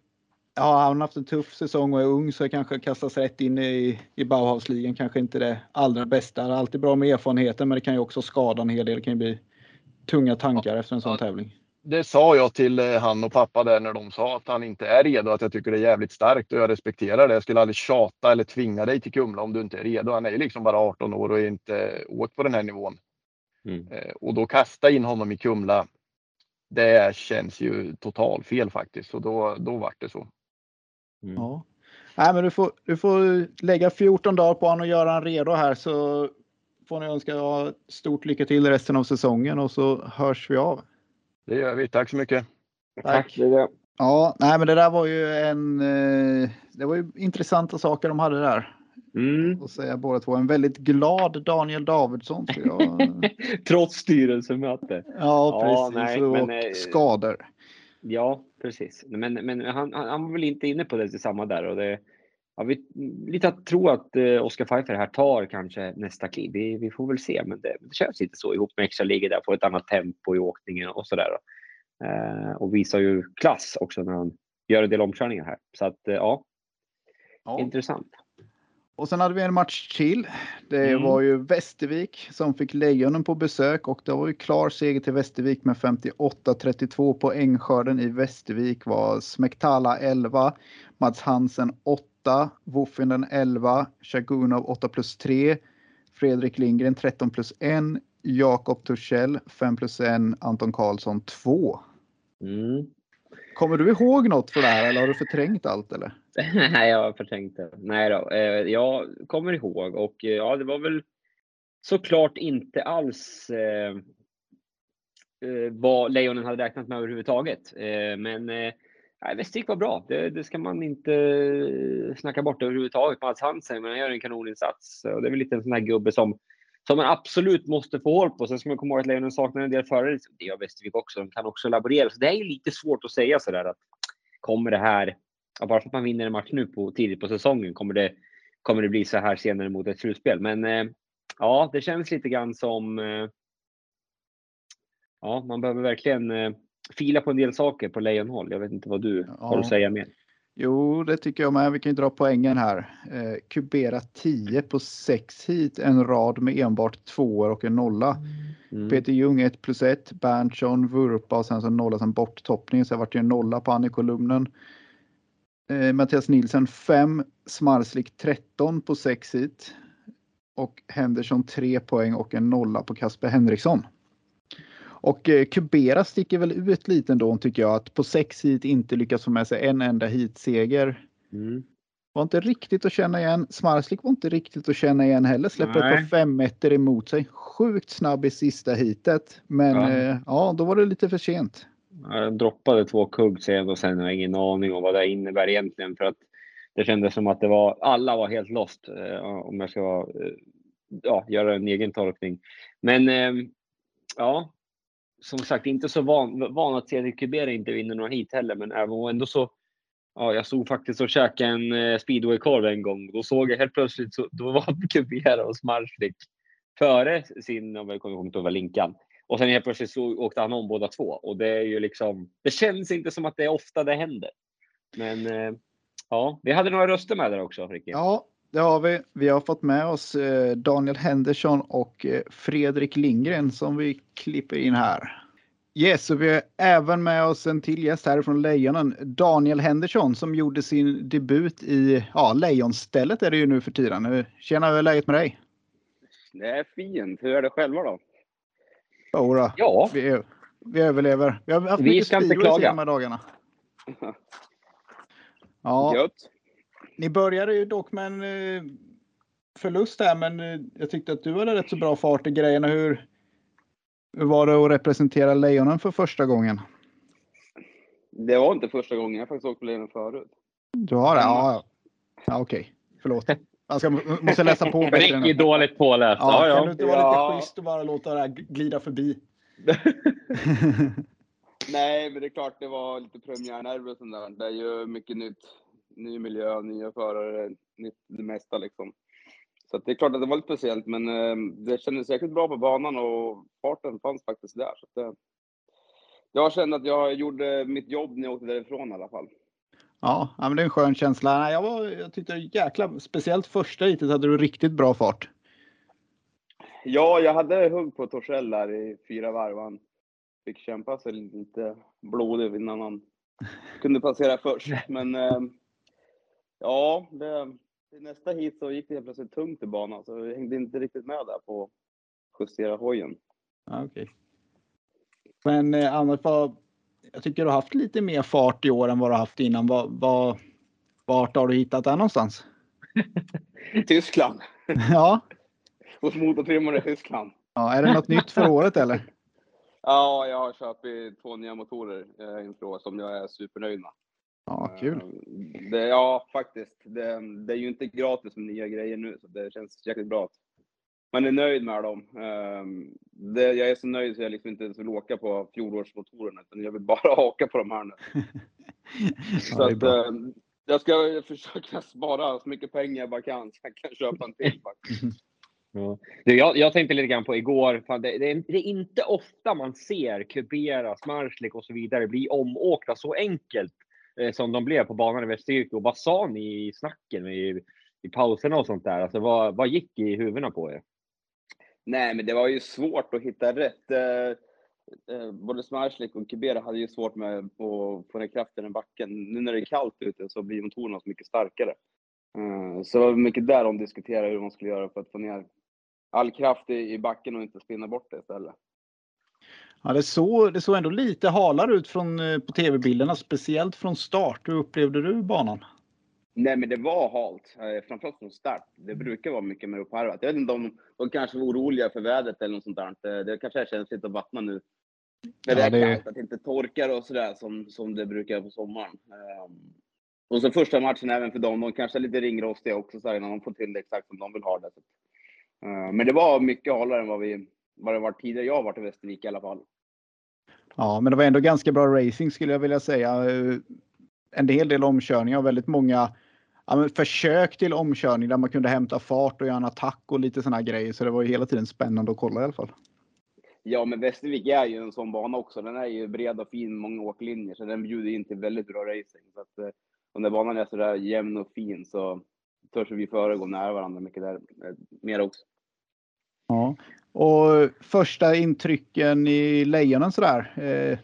ja, han har haft en tuff säsong och är ung så kanske kastas rätt in i, i Bauhausligan kanske inte det allra bästa. Det är alltid bra med erfarenheten men det kan ju också skada en hel del. Det kan ju bli tunga tankar efter en sån Ja. tävling. Det sa jag till eh, han och pappa där när de sa att han inte är redo. Att jag tycker det är jävligt starkt och jag respekterar det. Jag skulle aldrig tjata eller tvinga dig till Kumla om du inte är redo. Han är ju liksom bara 18 år och är inte åkt på den här nivån. Mm. Eh, Och då kasta in honom i Kumla. Det känns ju total fel faktiskt. Och då, då vart det så. Mm. Ja. Nej, men du får, du får lägga 14 dagar på honom och göra han redo här så får ni önska ha stort lycka till resten av säsongen och så hörs vi av. Det gör vi. Tack så mycket. Tack. Det. Ja, nej, men det där var ju en. Eh, det var ju intressanta saker de hade där. Mm. Och säga båda två. En väldigt glad Daniel Davidsson. Jag, <laughs> Trots styrelsemöte. ja, Ja, precis. nej, och men, eh, skador. Ja, precis. Men, men han, han, var väl inte inne på det samma där. Och det, ja, vi, lite att tro att eh, Oscar Pfeiffer här tar kanske nästa kliv. Vi, vi får väl se, men det, det känns lite så ihop med extra ligger där, får ett annat tempo i åkningen och sådär. Eh, och visar ju klass också när han gör en del omkörningar här. Så att eh, ja, Ja. intressant. Och sen hade vi en match till. Det Mm. var ju Västervik som fick Lejonen på besök och det var ju klar seger till Västervik med 58-32 poängskörden i Västervik var Smektala 11, Mats Hansen 8, Woffinen 11, Shagunov 8 plus 3, Fredrik Lindgren 13 plus 1, Jakob Torssell 5 plus 1, Anton Karlsson 2. Mm. Kommer du ihåg något för det här eller har du förträngt allt eller? <laughs> Nej, jag har förträngt det. Nej då, eh, jag kommer ihåg och eh, ja, det var väl såklart inte alls eh, eh vad Lejonen hade räknat med överhuvudtaget. Eh, men eh, nej, Västervik var bra. Det, det ska man inte eh, snacka bort överhuvudtaget. Mats Hansen, men han gör en kanoninsats och det är väl lite en sån här gubbe som som man absolut måste få håll på. Sen ska man komma ihåg att Lejonen saknar en del förare. Det gör Västervik också. De kan också laborera. Så det är ju lite svårt att säga sådär att kommer det här bara för att man vinner en match nu på, tidigt på säsongen kommer det, kommer det bli så här senare mot ett slutspel. Men eh, ja, det känns lite grann som eh, ja, man behöver verkligen eh, fila på en del saker på Lejonhåll. Jag vet inte vad du har Ja. att säga mer. Jo, det tycker jag med. Vi kan ju dra poängen här. Eh, kubera 10 på 6 hit, en rad med enbart tvåor och en nolla. Mm. Peter Ljung 1 plus 1, Berntsson, Vurpa och sen så nolla sen borttoppning. Så det vart ju en nolla på han i kolumnen. Eh, Mattias Nilsen 5, Smarslik 13 på 6 hit. Och Henderson 3 poäng och en nolla på Kasper Henriksson. Och eh, Kubera sticker väl ut lite ändå tycker jag att på 6 hit inte lyckas få med sig en enda hitseger. Mm. Var inte riktigt att känna igen. Smarslik var inte riktigt att känna igen heller. Släpper Nej. ett par femmeter emot sig. Sjukt snabb i sista hitet. Men Ja. ja. ja, då var det lite för sent. Jag droppade två kugg sen och sen har jag ingen aning om vad det innebär egentligen för att det kändes som att det var alla var helt lost eh, om jag ska eh, ja, göra en egen tolkning. Men eh, ja, som sagt inte så van, van att Cedric Kubera inte vinner några hit heller, men även ändå så. Ja, jag stod faktiskt och käkade en eh, speedwaykorv en gång. Då såg jag helt plötsligt så då var <laughs> Kubera och Smarslik före sin, om jag kommer ihåg vad Linkan. Och sen helt plötsligt så åkte han om båda två och det är ju liksom. Det känns inte som att det är ofta det händer. Men eh, ja, vi hade några röster med där också, Ricky. Ja, det har vi. Vi har fått med oss eh, Daniel Henderson och eh, Fredrik Lindgren som vi klipper in här. Yes, och vi har även med oss en till gäst här från Lejonen. Daniel Henderson som gjorde sin debut i ja, Lejonstället är det ju nu för tiden. Tjena, hur är läget med dig? Det är fint. Hur är det själva då? Jodå, Ja, vi, vi överlever. Vi har haft Vi mycket ska inte klaga. de här dagarna. Ja, Gött. Ni började ju dock med en eh, förlust här, men eh, jag tyckte att du hade rätt så bra fart i grejerna. Hur, hur var det att representera Lejonen för första gången? Det var inte första gången. Jag har faktiskt åkt på Lejonen förut. Du har det? Ja, ja. ja okej. Förlåt. Jag ska, måste läsa på bättre. Ricky dåligt påläst. Ja, Ja, Kan du inte vara Ja. lite schysst och bara låta det här glida förbi? <laughs> Nej, men det är klart det var lite premiärnerver och sånt där. Det är ju mycket nytt. Ny miljö, nya förare, nytt det mesta liksom. Så att det är klart att det var lite speciellt, men eh, det kändes säkert bra på banan och farten fanns faktiskt där. Så att, eh, jag kände att jag gjorde mitt jobb när jag åkte därifrån i alla fall. Ja, men det är en skön känsla. Jag, var, jag tyckte jäkla, speciellt första heatet hade du riktigt bra fart. Ja, jag hade hugg på Torssell där i fyra varv. Han fick kämpa sig lite blodig innan han kunde passera först. <laughs> Men eh, ja, det, i nästa hit så gick det helt plötsligt tungt i banan, så jag hängde inte riktigt med där på att justera hojen. Okej. Men eh, annars var, jag tycker du har haft lite mer fart i år än vad du har haft innan. Vad, vad, vart har du hittat den någonstans? <laughs> Tyskland, <laughs> Ja, hos motortrimmare i Tyskland. ja är det något nytt för <laughs> året eller? Ja, jag har köpt två nya motorer eh, inför som jag är supernöjd med. Ja, kul. Eh, Det, ja, faktiskt. Det, det är ju inte gratis med nya grejer nu, så det känns jäkligt bra. att Man är nöjd med dem. Ehm, Det, jag är så nöjd så jag liksom inte ens vill åka på fjolårsmotorerna, utan jag vill bara <laughs> åka på de här nu. <laughs> Så Ja, att, bra. eh, jag ska <laughs> försöka spara så mycket pengar jag bara kan, så jag kan köpa en till faktiskt. Ja. Du, jag, jag tänkte lite grann på igår, fan, det, det, är, det är inte ofta man ser Kubera, Smarslik och så vidare bli omåkta så enkelt eh, som de blev på banan i Västervik. Vad sa ni i snacken i, i pauserna och sånt där? Alltså, vad, vad gick i huvudena på er? Nej, men det var ju svårt att hitta rätt. Eh, eh, både Smarslik och Kibera hade ju svårt med att få ner kraften i backen. Nu när det är kallt ute så blir motorerna så mycket starkare. Eh, så det var mycket där de diskuterade hur man skulle göra för att få ner all kraft i backen och inte spinna bort det istället. Ja, det, såg, det såg ändå lite halare ut från, på tv-bilderna, speciellt från start. Hur upplevde du banan? Nej, men det var halt, eh, framförallt från start. Det brukar vara mycket mer uppharvat. Jag vet inte om de kanske var oroliga för vädret eller något sånt där. Eh, Det kanske är känsligt att vattna nu. Det Ja, är det- kallt, att det inte torkar och sådär som, som det brukar på sommaren. Ehm, Och så första matchen även för dem. De kanske är lite ringrostiga också så här, innan de får till det exakt som de vill ha det. Eh, Men det var mycket halare än vad, vi, vad det var tidigare jag har varit i Västervik i alla fall. Ja, men det var ändå ganska bra racing skulle jag vilja säga. En hel del omkörningar och väldigt många ja, försök till omkörning där man kunde hämta fart och göra en attack och lite sådana grejer. Så det var ju hela tiden spännande att kolla i alla fall. Ja, men Västervik är ju en sån bana också. Den är ju bred och fin, många åklinjer, så den bjuder in till väldigt bra racing. Så att, eh, om den banan är sådär jämn och fin så törs vi före gå nära varandra mycket där, eh, mer också. Ja. Och första intrycken i Lejonen sådär. Eh,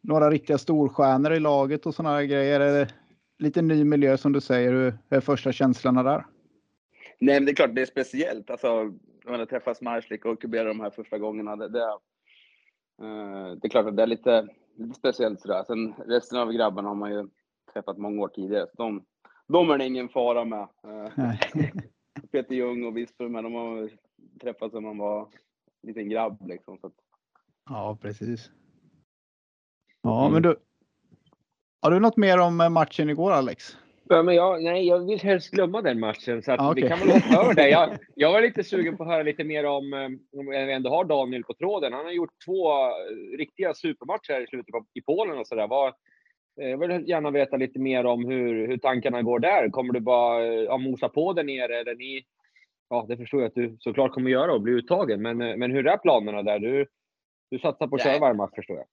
några riktiga storstjärnor i laget och sådana grejer. Det lite ny miljö som du säger. Hur är första känslorna där? Nej, men det är klart det är speciellt. Alltså, när jag träffar Smarslik och Kubera de här första gångerna, det, det, eh, det är klart att det är lite, lite speciellt sådär. Sen resten av grabbarna har man ju träffat många år tidigare, så de, de är det ingen fara med. Eh. <laughs> Peter Ljung och Wisper, men de har träffats sedan man var liten grabb liksom. Så att, Ja, precis. Ja, men du. Har du något mer om eh, matchen igår Alex? Ja, men jag, nej, jag vill helst glömma den matchen, så att Ja, vi kan väl hoppa över det. Jag, jag var lite sugen på att höra lite mer om, eh, om vi ändå har Daniel på tråden. Han har gjort två eh, riktiga supermatcher här i slutet på, i Polen och sådär. Jag vill gärna veta lite mer om hur, hur tankarna går där. Kommer du bara ja, mosa på där nere eller ni? Ja, det förstår jag att du såklart kommer göra och bli uttagen. Men, men hur är planerna där? Du, du satsar på att köra match förstår jag.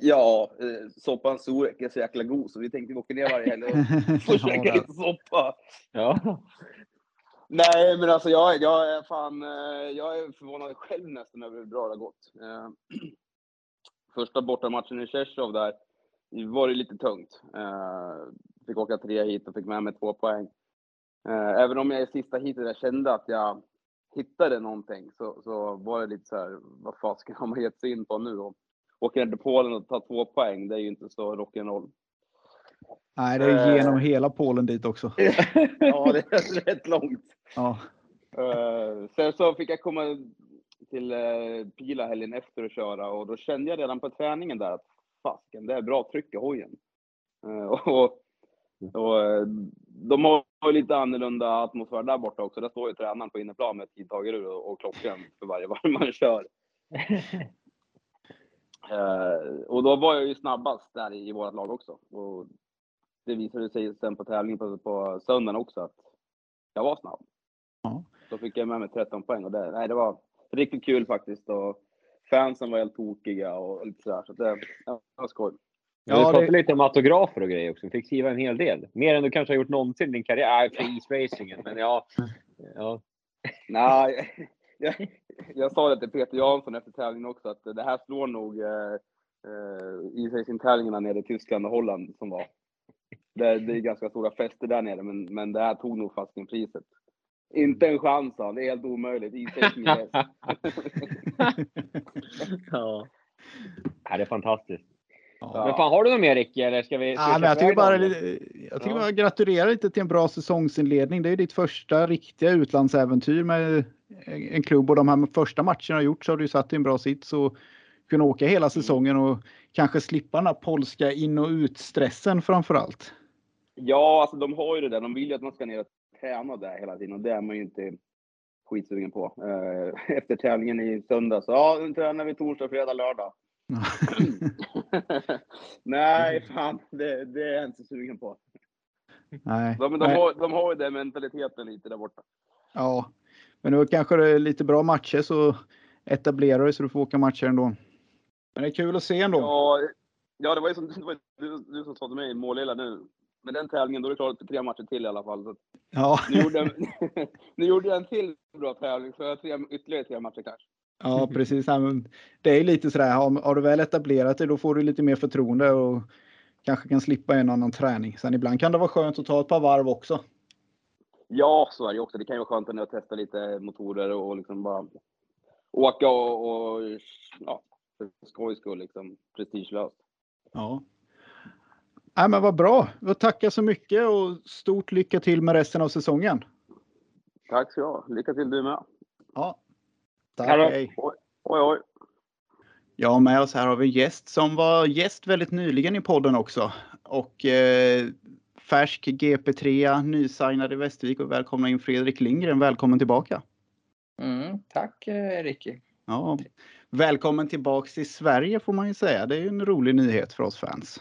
Ja, eh, soppan storlek är så jäkla god så vi tänkte vi åker ner varje helg och <laughs> får käka Ja, lite soppa. Ja. Nej, men alltså jag, jag är fan, eh, jag är förvånad själv nästan över hur bra det har gått. Eh, <clears throat> Första bortamatchen i Tjechov där var det lite tungt. Fick åka tre hit och fick med mig två poäng. Även om jag i sista heatet där kände att jag hittade någonting så, så var det lite så här, vad fasiken har <laughs> man gett sig in på nu? Och åka ner till Polen och ta två poäng, det är ju inte så rock'n'roll. Nej, det är Eh. genom hela Polen dit också. <laughs> Ja, det är rätt långt. Ja, Uh, sen så fick jag komma till uh, Pila helgen efter och köra och då kände jag redan på träningen där att fasken, det är bra tryck i hojen. Eh, och och eh, de har ju lite annorlunda atmosfär där borta också. Där står ju tränaren på inneplan med tidtagarur och, och klockan för varje varv man kör. <laughs> Eh, och då var jag ju snabbast där i, i vårt lag också. Och det visade sig sen på tävlingen på, på söndagen också att jag var snabb. Då fick jag med mig 13 poäng och det, nej, det var riktigt kul faktiskt. Och fansen var helt tokiga och lite sådär. Så det, ja, det var skoj. Ja, Ja, du pratade det- lite om autografer och grejer också. Du fick skriva en hel del. Mer än du kanske har gjort någonsin i din karriär. Nej, för isracingen. Men ja. ja. Nej, jag, jag sa det till Peter Jansson efter tävlingen också, att det här slår nog eh, eh, isracing-tävlingarna nere i Tyskland och Holland som var. Det, det är ganska stora fester där nere, men, men det här tog nog fasken priset. Inte en chans han, det är helt omöjligt. Isracing är bäst. ja. Det är fantastiskt. Ja. Men fan, har du något mer Ricky? Eller ska vi? ska Ja, men jag tycker bara, då? jag tycker Ja. bara gratulerar lite till en bra säsongsinledning. Det är ditt första riktiga utlandsäventyr med en klubb och de här första matcherna har gjort så har du satt i en bra sits och kunna åka hela säsongen och kanske slippa den här polska in och ut-stressen framför allt. Ja, alltså de har ju det där. De vill ju att man ska ner och träna där hela tiden och det är man ju inte skitsugen på. Eh, <laughs> Efter tävlingen i söndags, ja nu tränar vi torsdag, fredag, lördag. <laughs> Nej, fan, det, det är jag inte sugen på. Nej. De, de, Nej. har, de har ju den mentaliteten lite där borta. Ja, men nu kanske det är lite bra matcher så etablerar du så du får åka matcher ändå. Men det är kul att se ändå. Ja, ja det var ju som, det var du, du som sa till mig i Målilla nu. Med den tävlingen, då är det klart tre matcher till i alla fall. Så Ja, nu, gjorde jag, <laughs> nu gjorde jag en till bra tävling, så jag har tre, ytterligare tre matcher kanske. Ja <laughs> precis. Det är lite sådär, har, du väl etablerat det då får du lite mer förtroende och kanske kan slippa en annan träning. Sen ibland kan det vara skönt att ta ett par varv också. Ja, så är det också. Det kan ju vara skönt att testa lite motorer och liksom bara åka och, och ja, för skojs skull liksom prestigelöst. Ja. Nej, men vad bra. Jag tackar så mycket och stort lycka till med resten av säsongen. Tack så du. Lycka till du med. Ja. Tack, Hallå. hej. Oj, oj. oj. Ja, med oss här har vi en gäst som var gäst väldigt nyligen i podden också. Och eh, färsk GP3, nysignad i Västervik och välkomna in Fredrik Lindgren. Välkommen tillbaka. Mm, tack eh, Ricky. Ja, välkommen tillbaks till Sverige får man ju säga. Det är ju en rolig nyhet för oss fans.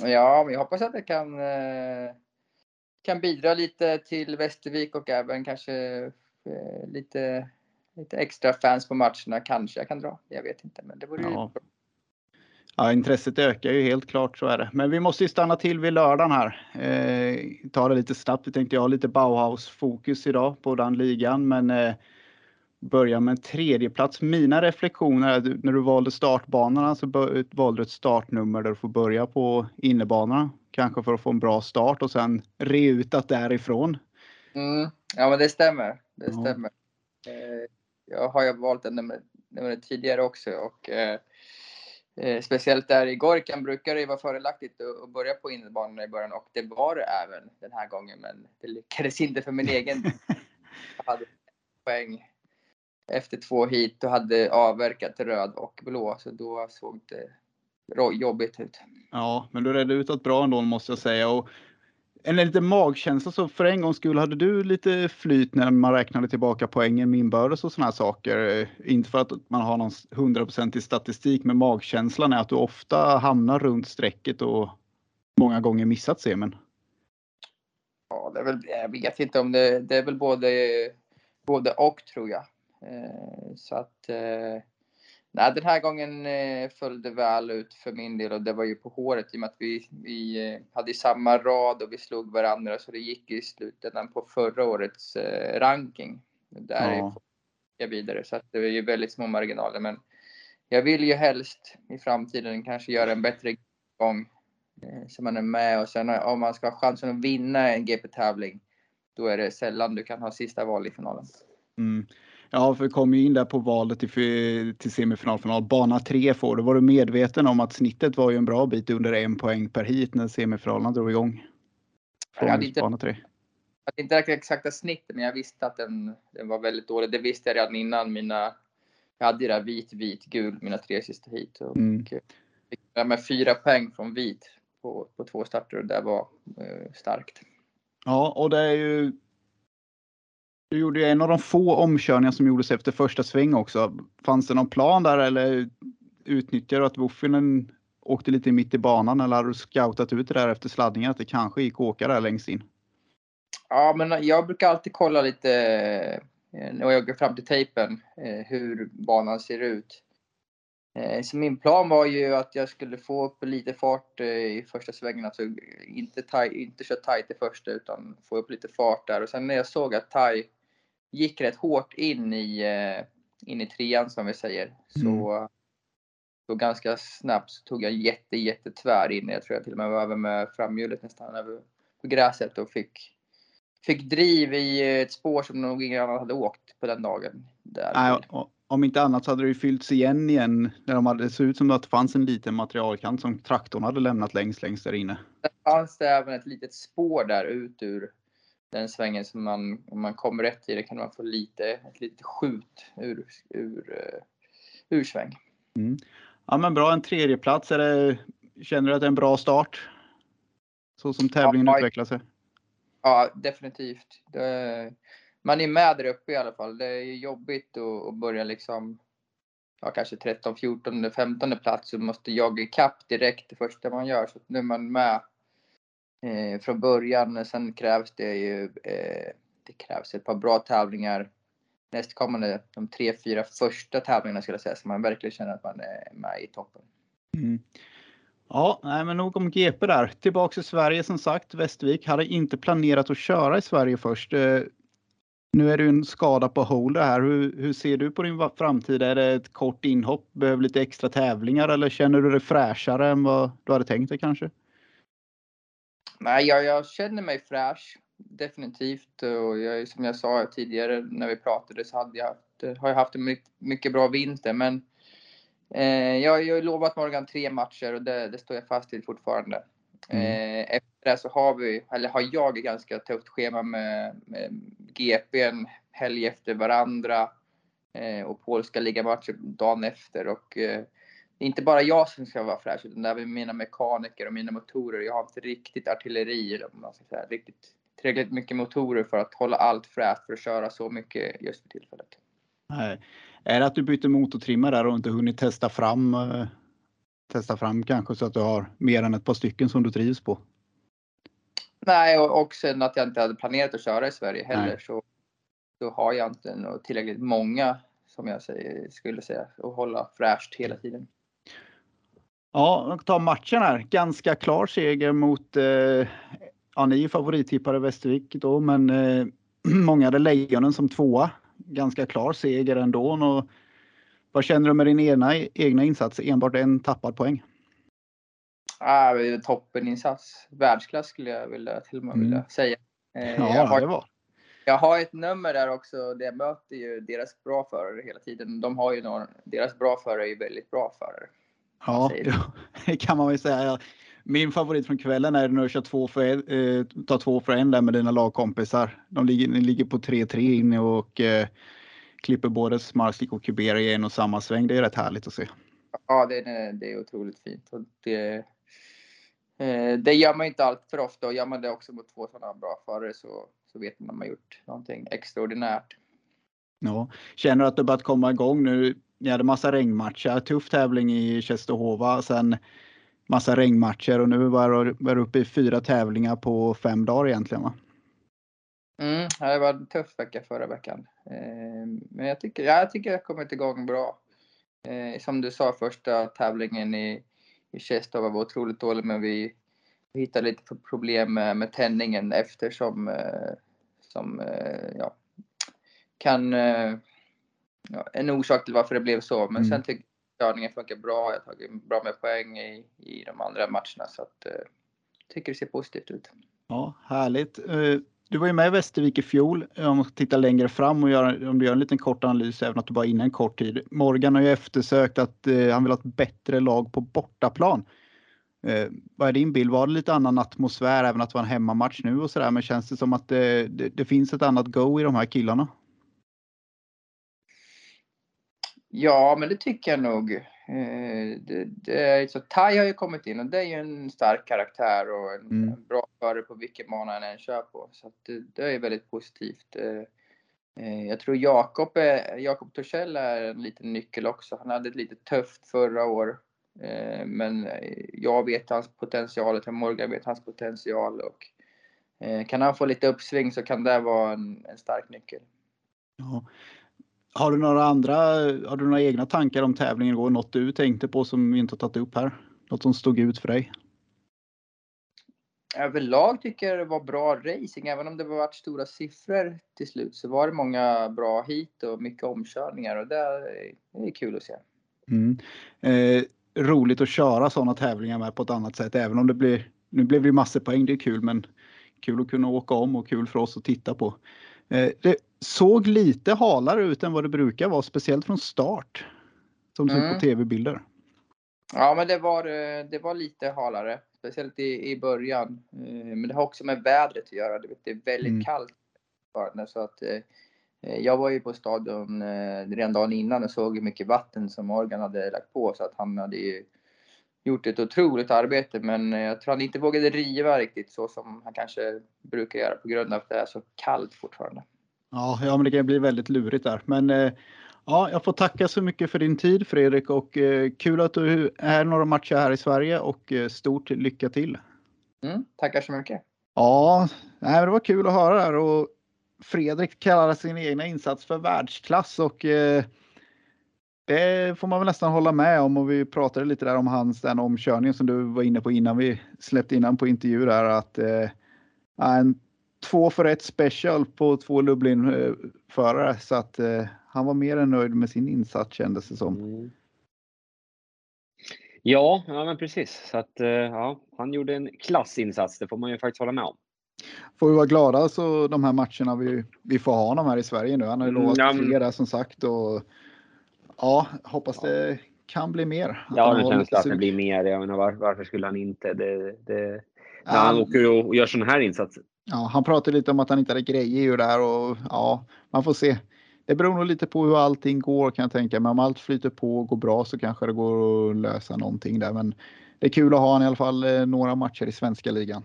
Ja, men jag hoppas att jag kan, eh, kan bidra lite till Västervik och även kanske eh, lite, lite extra fans på matcherna. Kanske jag kan dra. Jag vet inte, men det vore Ja. Ja, intresset ökar ju helt klart, så är det. Men vi måste ju stanna till vid lördagen här. Eh, ta det lite snabbt. Vi tänkte jag ha lite Bauhaus-fokus idag på den ligan, men eh, börja med en tredje plats. Mina reflektioner är att när du valde startbanorna så valde du ett startnummer där du får börja på innebanorna. Kanske för att få en bra start och sen reutat därifrån. Mm, ja, men det stämmer. Det Ja. stämmer. Eh, jag har ju valt en nummer, nummer tidigare också och eh, eh, speciellt där i Gorkan brukar det vara fördelaktigt att, börja på innebanorna i början och det var det även den här gången, men det lyckades inte för min egen. <laughs> Jag hade poäng efter två hit och hade avverkat röd och blå, så då såg det jobbigt ut. Ja, men du redde ut det bra ändå måste jag säga. Och en liten magkänsla så för en gångs skull hade du lite flyt när man räknade tillbaka poängen med inbördes och sådana här saker. Eh, inte för att man har någon hundraprocentig statistik, men magkänslan är att du ofta hamnar runt strecket och många gånger missat semin. Ja, det är väl, jag vet inte om det, det är väl både, både och tror jag. Eh, så att, eh, nej den här gången eh, föll det väl ut för min del och det var ju på håret i och med att vi, vi eh, hade i samma rad och vi slog varandra så det gick i slutändan på förra årets eh, ranking. Där Ja. ja. jag vidare så att det är ju väldigt små marginaler men jag vill ju helst i framtiden kanske göra en bättre gång eh, så man är med och sen om man ska ha chansen att vinna en GP-tävling då är det sällan du kan ha sista val i finalen. Mm. Ja, för vi kom ju in där på valet till, till semifinalfinal. Bana 3 får du. Var du medveten om att snittet var ju en bra bit under en poäng per hit när semifinalerna drog igång? Jag hade Från inte- bana 3. Jag hade inte räknat exakta snittet, men jag visste att den, den var väldigt dålig. Det visste jag redan innan mina... Jag hade ju där vit, vit, gul, mina tre sista hit. Och Mm. fick med fyra poäng från vit på, på två starter och det var eh, starkt. Ja, och det är ju. Du gjorde ju en av de få omkörningar som gjordes efter första sväng också. Fanns det någon plan där eller utnyttjade du att Wuffinen åkte lite mitt i banan eller hade du scoutat ut det där efter sladdningen att det kanske gick att åka där längst in? Ja, men jag brukar alltid kolla lite eh, när jag går fram till tejpen eh, hur banan ser ut. Eh, så min plan var ju att jag skulle få upp lite fart i första svängen, alltså inte, taj, inte köra tajt i första utan få upp lite fart där. Och sen när jag såg att taj gick rätt hårt in i, eh, in i trean som vi säger, så, så ganska snabbt så tog jag jätte, jättetvär in. Jag tror jag till och med var över med framhjulet nästan över på gräset och fick, fick driv i ett spår som nog ingen annan hade åkt på den dagen. Där. Nej, om inte annat så hade det ju fyllts igen igen när de hade, det såg ut som att det fanns en liten materialkant som traktorn hade lämnat längst, längst där inne. Där fanns det även ett litet spår där ut ur den svängen som man, om man kommer rätt i det kan man få lite, ett litet skjut ur, ur, eh, ur sväng. Ja men bra, en tredje plats. Är det, känner du att det är en bra start? Så som tävlingen Ja, utvecklar sig? Ja, definitivt. Det, man är med där uppe i alla fall. Det är jobbigt att, att börja liksom, ja kanske 13, 14, 15 plats och måste jaga ikapp direkt det första man gör. Så nu är man med eh, från början. Sen krävs det ju, eh, det krävs ett par bra tävlingar nästkommande, de tre, fyra första tävlingarna skulle jag säga, så man verkligen känner att man är med i toppen. Mm. Ja, nej, men nog om GP där. Tillbaks till Sverige som sagt. Västervik hade inte planerat att köra i Sverige först. Eh, nu är det en skada på Holder här. Hur, hur ser du på din framtid? Är det ett kort inhopp? Behöver lite extra tävlingar eller känner du dig fräschare än vad du hade tänkt dig kanske? Nej, jag, jag känner mig fräsch. Definitivt. Och jag, som jag sa tidigare när vi pratade så hade jag haft, har jag haft en mycket, mycket bra vinter. Men eh, jag, jag har lovat Morgan tre matcher och det, det står jag fast vid fortfarande. Eh, efter det så har vi, eller har jag ett ganska tufft schema med, med GP en helg efter varandra. Eh, och polska ligamatcher dagen efter. Och, eh, det är inte bara jag som ska vara fräsch utan även mina mekaniker och mina motorer. Jag har ett riktigt artilleri, eller man ska säga, riktigt tillräckligt mycket motorer för att hålla allt fräscht för att köra så mycket just för tillfället. Nej. Är det att du byter motortrimmer där och inte hunnit testa fram, eh, testa fram kanske så att du har mer än ett par stycken som du trivs på? Nej, och, och sen att jag inte hade planerat att köra i Sverige heller Nej. så, så har jag inte tillräckligt många som jag säger, skulle säga och hålla fräscht hela tiden. Ja, och ta matchen här. Ganska klar seger mot, eh, ja ni är favorittippare Västervik då, men eh, <clears throat> många hade Lejonen som tvåa. Ganska klar seger ändå. Och vad känner du med din egna, egna insats? Enbart en tappad poäng. Ah, det toppeninsats. Världsklass skulle jag vilja, till och med Mm. vilja säga. Eh, Ja, jag, har, det var. jag har ett nummer där också. jag möter ju deras bra förare hela tiden. De har ju några, deras bra förare är ju väldigt bra förare. Ja, ja, <laughs> det kan man väl säga. Min favorit från kvällen är när du kör två för en, eh, tar två för en där med dina lagkompisar. De ligger, ni ligger på 3-3 inne och eh, klipper både Smarslik och Kubera i en och samma sväng. Det är rätt härligt att se. Ja, det är, det är otroligt fint. Och det, eh, det gör man inte allt för ofta och gör man det också mot två sådana bra förare så, så vet man att man gjort någonting extraordinärt. Ja. Känner du att det börjat komma igång nu? Ni hade massa regnmatcher, tuff tävling i Tjestehova, sen massa regnmatcher och nu var du uppe i fyra tävlingar på fem dagar egentligen va? Mm, det var en tuff vecka förra veckan. Eh, men jag tycker, jag tycker jag har kommit igång bra. Eh, som du sa, första tävlingen i, i Tjestova var otroligt dålig men vi, vi hittade lite problem med, med tändningen eftersom eh, som, ja, kan ja, en orsak till varför det blev så. Men Mm. sen tycker jag körningen funkar bra. Jag har tagit bra med poäng i, i de andra matcherna så att eh, tycker det ser positivt ut. Ja, härligt. Eh, Du var ju med i Västervik i fjol. Om man ska titta längre fram och göra, om du gör en liten kort analys, även att du bara är inne en kort tid. Morgan har ju eftersökt att eh, han vill ha ett bättre lag på bortaplan. Eh, vad är din bild? Var det lite annan atmosfär, även att det var en hemmamatch nu och sådär, men känns det som att det, det, det finns ett annat go i de här killarna? Ja, men det tycker jag nog. Eh, Det, det så Tai har ju kommit in och det är ju en stark karaktär och en, Mm. bra förare på vilken bana han än kör på. Så det, det är väldigt positivt. Eh, eh, Jag tror Jakob, Jakob Torssell är en liten nyckel också. Han hade ett lite tufft förra år. Men jag vet hans potential, tror Morgan vet hans potential och kan han få lite uppsving så kan det vara en, en stark nyckel. Ja. Har du några andra, har du några egna tankar om tävlingen igår? Något du tänkte på som vi inte har tagit upp här? Något som stod ut för dig? Överlag tycker jag det var bra racing. Även om det var varit stora siffror till slut så var det många bra hit och mycket omkörningar och det är, kul att se. Mm. Eh, roligt att köra sådana tävlingar med på ett annat sätt, även om det blir, nu blev det ju massor poäng, det är kul, men kul att kunna åka om och kul för oss att titta på. Eh, det såg lite halare ut än vad det brukar vara, speciellt från start. Som Mm. på tv-bilder. Ja, men det var, eh, det var lite halare, speciellt i, i början. Eh, Men det har också med vädret att göra. Det är väldigt Mm. kallt så att jag var ju på stadion redan dagen innan och såg hur mycket vatten som Morgan hade lagt på så att han hade ju gjort ett otroligt arbete. Men jag tror han inte vågade riva riktigt så som han kanske brukar göra på grund av att det är så kallt fortfarande. Ja, ja, men det kan bli väldigt lurigt där. Men eh, ja, jag får tacka så mycket för din tid Fredrik och eh, kul att du är några matcher här i Sverige och eh, stort lycka till. Mm, tackar så mycket. Ja, nej, det var kul att höra där och Fredrik kallar sin egna insats för världsklass och det får man väl nästan hålla med om och vi pratade lite där om hans den omkörningen som du var inne på innan vi släppte innan på intervju där att eh, en två för ett special på två Lublin-förare så att eh, han var mer än nöjd med sin insats kändes det som. Mm. Ja, ja men precis. Så att, eh, ja, han gjorde en klassinsats, det får man ju faktiskt hålla med om. Får vi vara glada så de här matcherna vi, vi får ha honom här i Sverige nu. Han har ju Mm, lovat fler där som sagt och ja, hoppas det kan bli mer. Jag har en har känsla lite att det blir mer. Jag menar, var, varför skulle han inte? Det, det, när Ja, han åker och gör sådana här insatser. Ja, han pratade lite om att han inte hade grejer ju där och ja, man får se. Det beror nog lite på hur allting går kan jag tänka mig. Om allt flyter på och går bra så kanske det går att lösa någonting där. Men det är kul att ha han i alla fall eh, några matcher i svenska ligan.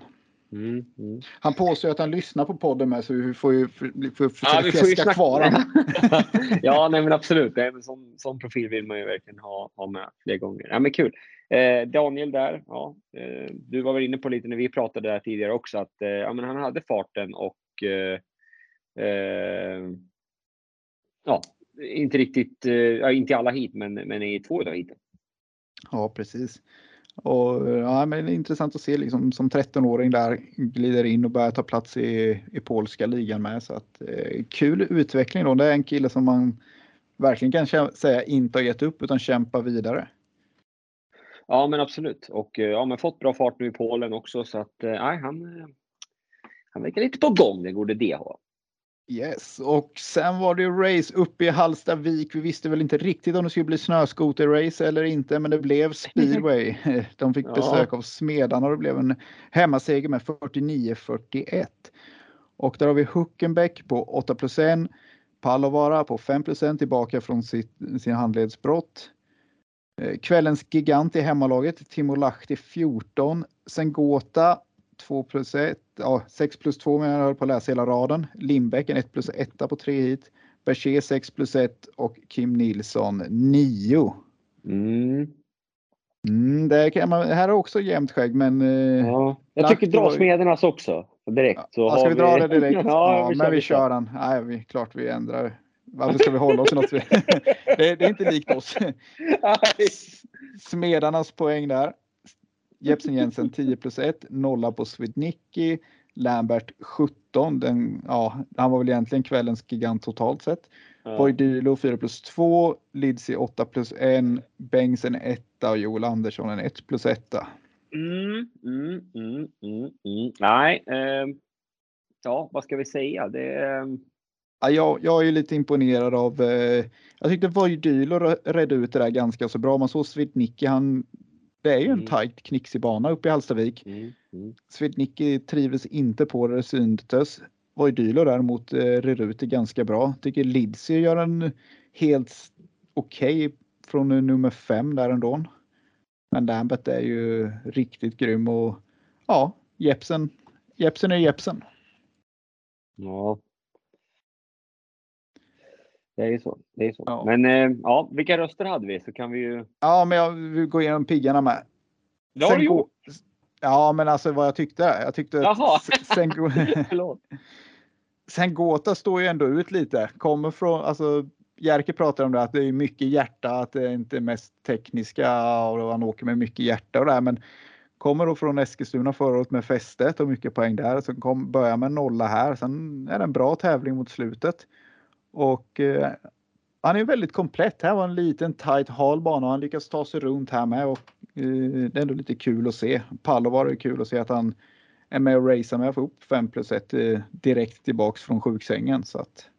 Mm, mm. Han påstår att han lyssnar på podden med så vi får ju för, för, Ja, vi får ju snacka. kvar honom. <laughs> ja, nej men absolut. Nej, men sån, sån profil vill man ju verkligen ha, ha med fler gånger. Ja, men kul. Eh, Daniel där, ja, eh, du var väl inne på lite när vi pratade där tidigare också att eh, ja, men han hade farten och eh, eh, ja, inte riktigt, eh, inte i alla hit, men, men i två av heaten. Ja, precis. Och, ja, men det är intressant att se liksom, som 13-åring där glider in och börjar ta plats i, i polska ligan med. Så att, eh, kul utveckling då. Det är en kille som man verkligen kan säga inte har gett upp utan kämpar vidare. Ja, men absolut. Och eh, ja, men fått bra fart nu i Polen också så att eh, han, eh, han verkar lite på gång, den gode DH. Yes, och sen var det ju race uppe i Hallstavik. Vi visste väl inte riktigt om det skulle bli snöskoterrace eller inte, men det blev speedway. <laughs> De fick Ja. besök av Smedarna och det blev en hemmaseger med 49-41. Och där har vi Huckenbeck på 8 plus 1. Palovara på 5 plus 1 tillbaka från sitt, sin handledsbrott. Eh, Kvällens gigant i hemmalaget, Timo Lahti 14. Sengota 2 plus 1, ja 6 plus 2 men jag höll på att läsa hela raden. Lindbäck en 1 plus 1 på 3 hit. Berger 6 plus 1 och Kim Nilsson 9. Mm. Mm, det kan man, här är också jämnt skägg men eh, Ja. Jag tycker dra Smedernas också direkt. Så ja, ska har vi dra det direkt? <laughs> ja, ja, vi men vi kör den. Nej, vi, klart vi ändrar. Varför ska vi hålla oss i något? <laughs> det, det är inte likt oss. Smedarnas poäng där. Jepsen Jensen 10 plus 1, nolla på Svidnicki. Lambert 17, den, ja, han var väl egentligen kvällens gigant totalt sett. Ja. Boydilo 4 plus 2, Lidsi 8 plus 1, Bengtsen 1 och Joel Andersson en 1 plus 1. Mm, mm, mm, mm, mm. Nej, eh, ja, vad ska vi säga? Det, eh, Ja, jag, jag är lite imponerad av, eh, jag tyckte Voidylo redde ut det där ganska så bra. Man såg Svidnicki, han, det är ju en Mm. tajt knixig bana uppe i Hallstavik. mm, mm. Svidnicki trivdes inte på det, syntes. Voidylo däremot eh, ut det ganska bra. Tycker Lidsi gör en helt okej från eh, nummer fem där ändå. Men Lambert är ju riktigt grym och ja, Jepsen, Jepsen är Jepsen. Ja. Det är ju så. Det är så. Ja. Men eh, ja, vilka röster hade vi? Så kan vi ju... Ja, men jag vill gå igenom piggarna med. Det har du gjort. Ja, men alltså vad jag tyckte. Jag tyckte Jaha. sen, <laughs> sen Gåta står ju ändå ut lite. Kommer från, alltså Jerker pratar om det att det är mycket hjärta, att det inte är mest tekniska och han åker med mycket hjärta och det här. Men kommer då från Eskilstuna förra året med fästet och mycket poäng där. Så kom, börjar med nolla här. Sen är det en bra tävling mot slutet. Och eh, han är väldigt komplett. Här var en liten tight hal bana och han lyckas ta sig runt här med. Och, eh, det är ändå lite kul att se. Palovar är kul att se att han är med och racear med att få upp 5 plus 1 eh, direkt tillbaks från sjuksängen. Så att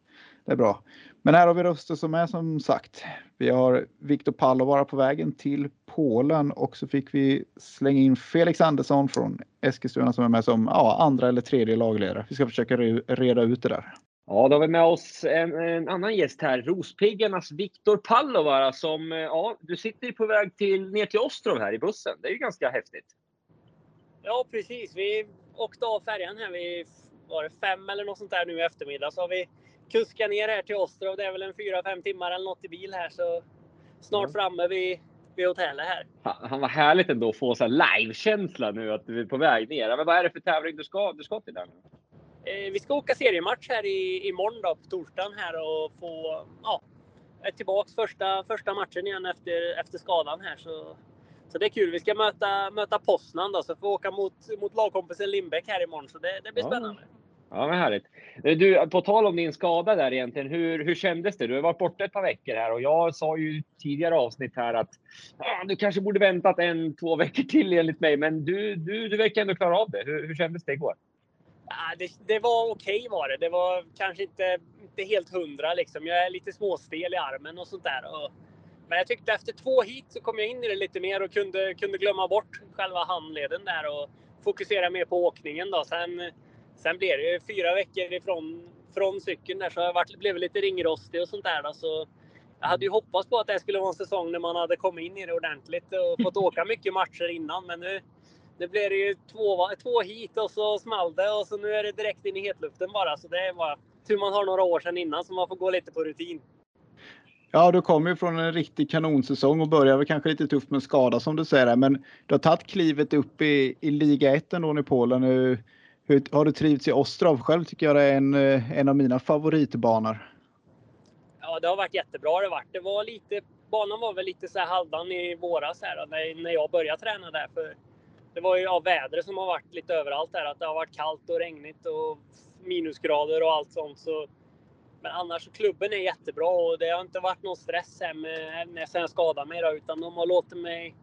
det är bra. Men här har vi röster som är som sagt. Vi har Viktor Palovaara på vägen till Polen och så fick vi slänga in Felix Andersson från Eskilstuna som är med som ja, andra eller tredje lagledare. Vi ska försöka reda ut det där. Ja, då har vi med oss en, en annan gäst här. Rospiggarnas Viktor Pallovara som, eh, ja, du sitter på väg till, ner till Ostrov här i bussen. Det är ju ganska häftigt. Ja, precis. Vi åkte av färjan här vid var det fem eller något sånt där nu i eftermiddag. Så har vi kuskat ner här till Ostrov. Det är väl en fyra, fem timmar eller något i bil här. Så snart Mm. framme vid, vid hotellet här. Han, han var härligt ändå att få så live-känsla nu att du är på väg ner. Men vad är det för tävling du ska, du ska till där nu? Eh, vi ska åka seriematch här i, imorgon då, på torsdagen här och få ja, är tillbaks första, första matchen igen efter, efter skadan här. Så, så det är kul. Vi ska möta, möta Poznan då, så får vi åka mot, mot lagkompisen Lindbäck här imorgon. Så det, det blir Ja. spännande. Ja, men härligt. Eh, Du, på tal om din skada där egentligen, hur, hur kändes det? Du har varit borta ett par veckor här och jag sa ju tidigare avsnitt här att ah, du kanske borde väntat en, två veckor till enligt mig, men du, du, du verkar ändå klara av det. Hur, hur kändes det igår? Ja, det, det var okej var det. Det var kanske inte, inte helt hundra liksom. Jag är lite småstel i armen och sånt där. Och, men jag tyckte efter två hit så kom jag in i det lite mer och kunde, kunde glömma bort själva handleden där och fokusera mer på åkningen. Då. Sen, sen blev det ju fyra veckor ifrån från cykeln där så jag varit, blev lite ringrostig och sånt där. Då. Så jag hade ju hoppats på att det skulle vara en säsong när man hade kommit in i det ordentligt och fått <laughs> åka mycket matcher innan. Men nu, nu blev det ju två, två hit och så small det och så nu är det direkt in i hetluften bara. Så det är bara tur man har några år sedan innan så man får gå lite på rutin. Ja, du kommer ju från en riktig kanonsäsong och börjar väl kanske lite tufft med skada som du säger. Men du har tagit klivet upp i, i liga 1 ändå i Polen. Hur, hur, har du trivts i Ostrov? Själv tycker jag det är en, eh, en av mina favoritbanor. Ja, det har varit jättebra det varit. Det var lite, banan var väl lite så halvdan i våras här, när, när jag började träna där. För det var ju ja, vädret som har varit lite överallt här. Att det har varit kallt och regnigt och minusgrader och allt sånt. Så, men annars så klubben är jättebra och det har inte varit någon stress här med, med sen jag skadade mig då, utan de har låtit mig,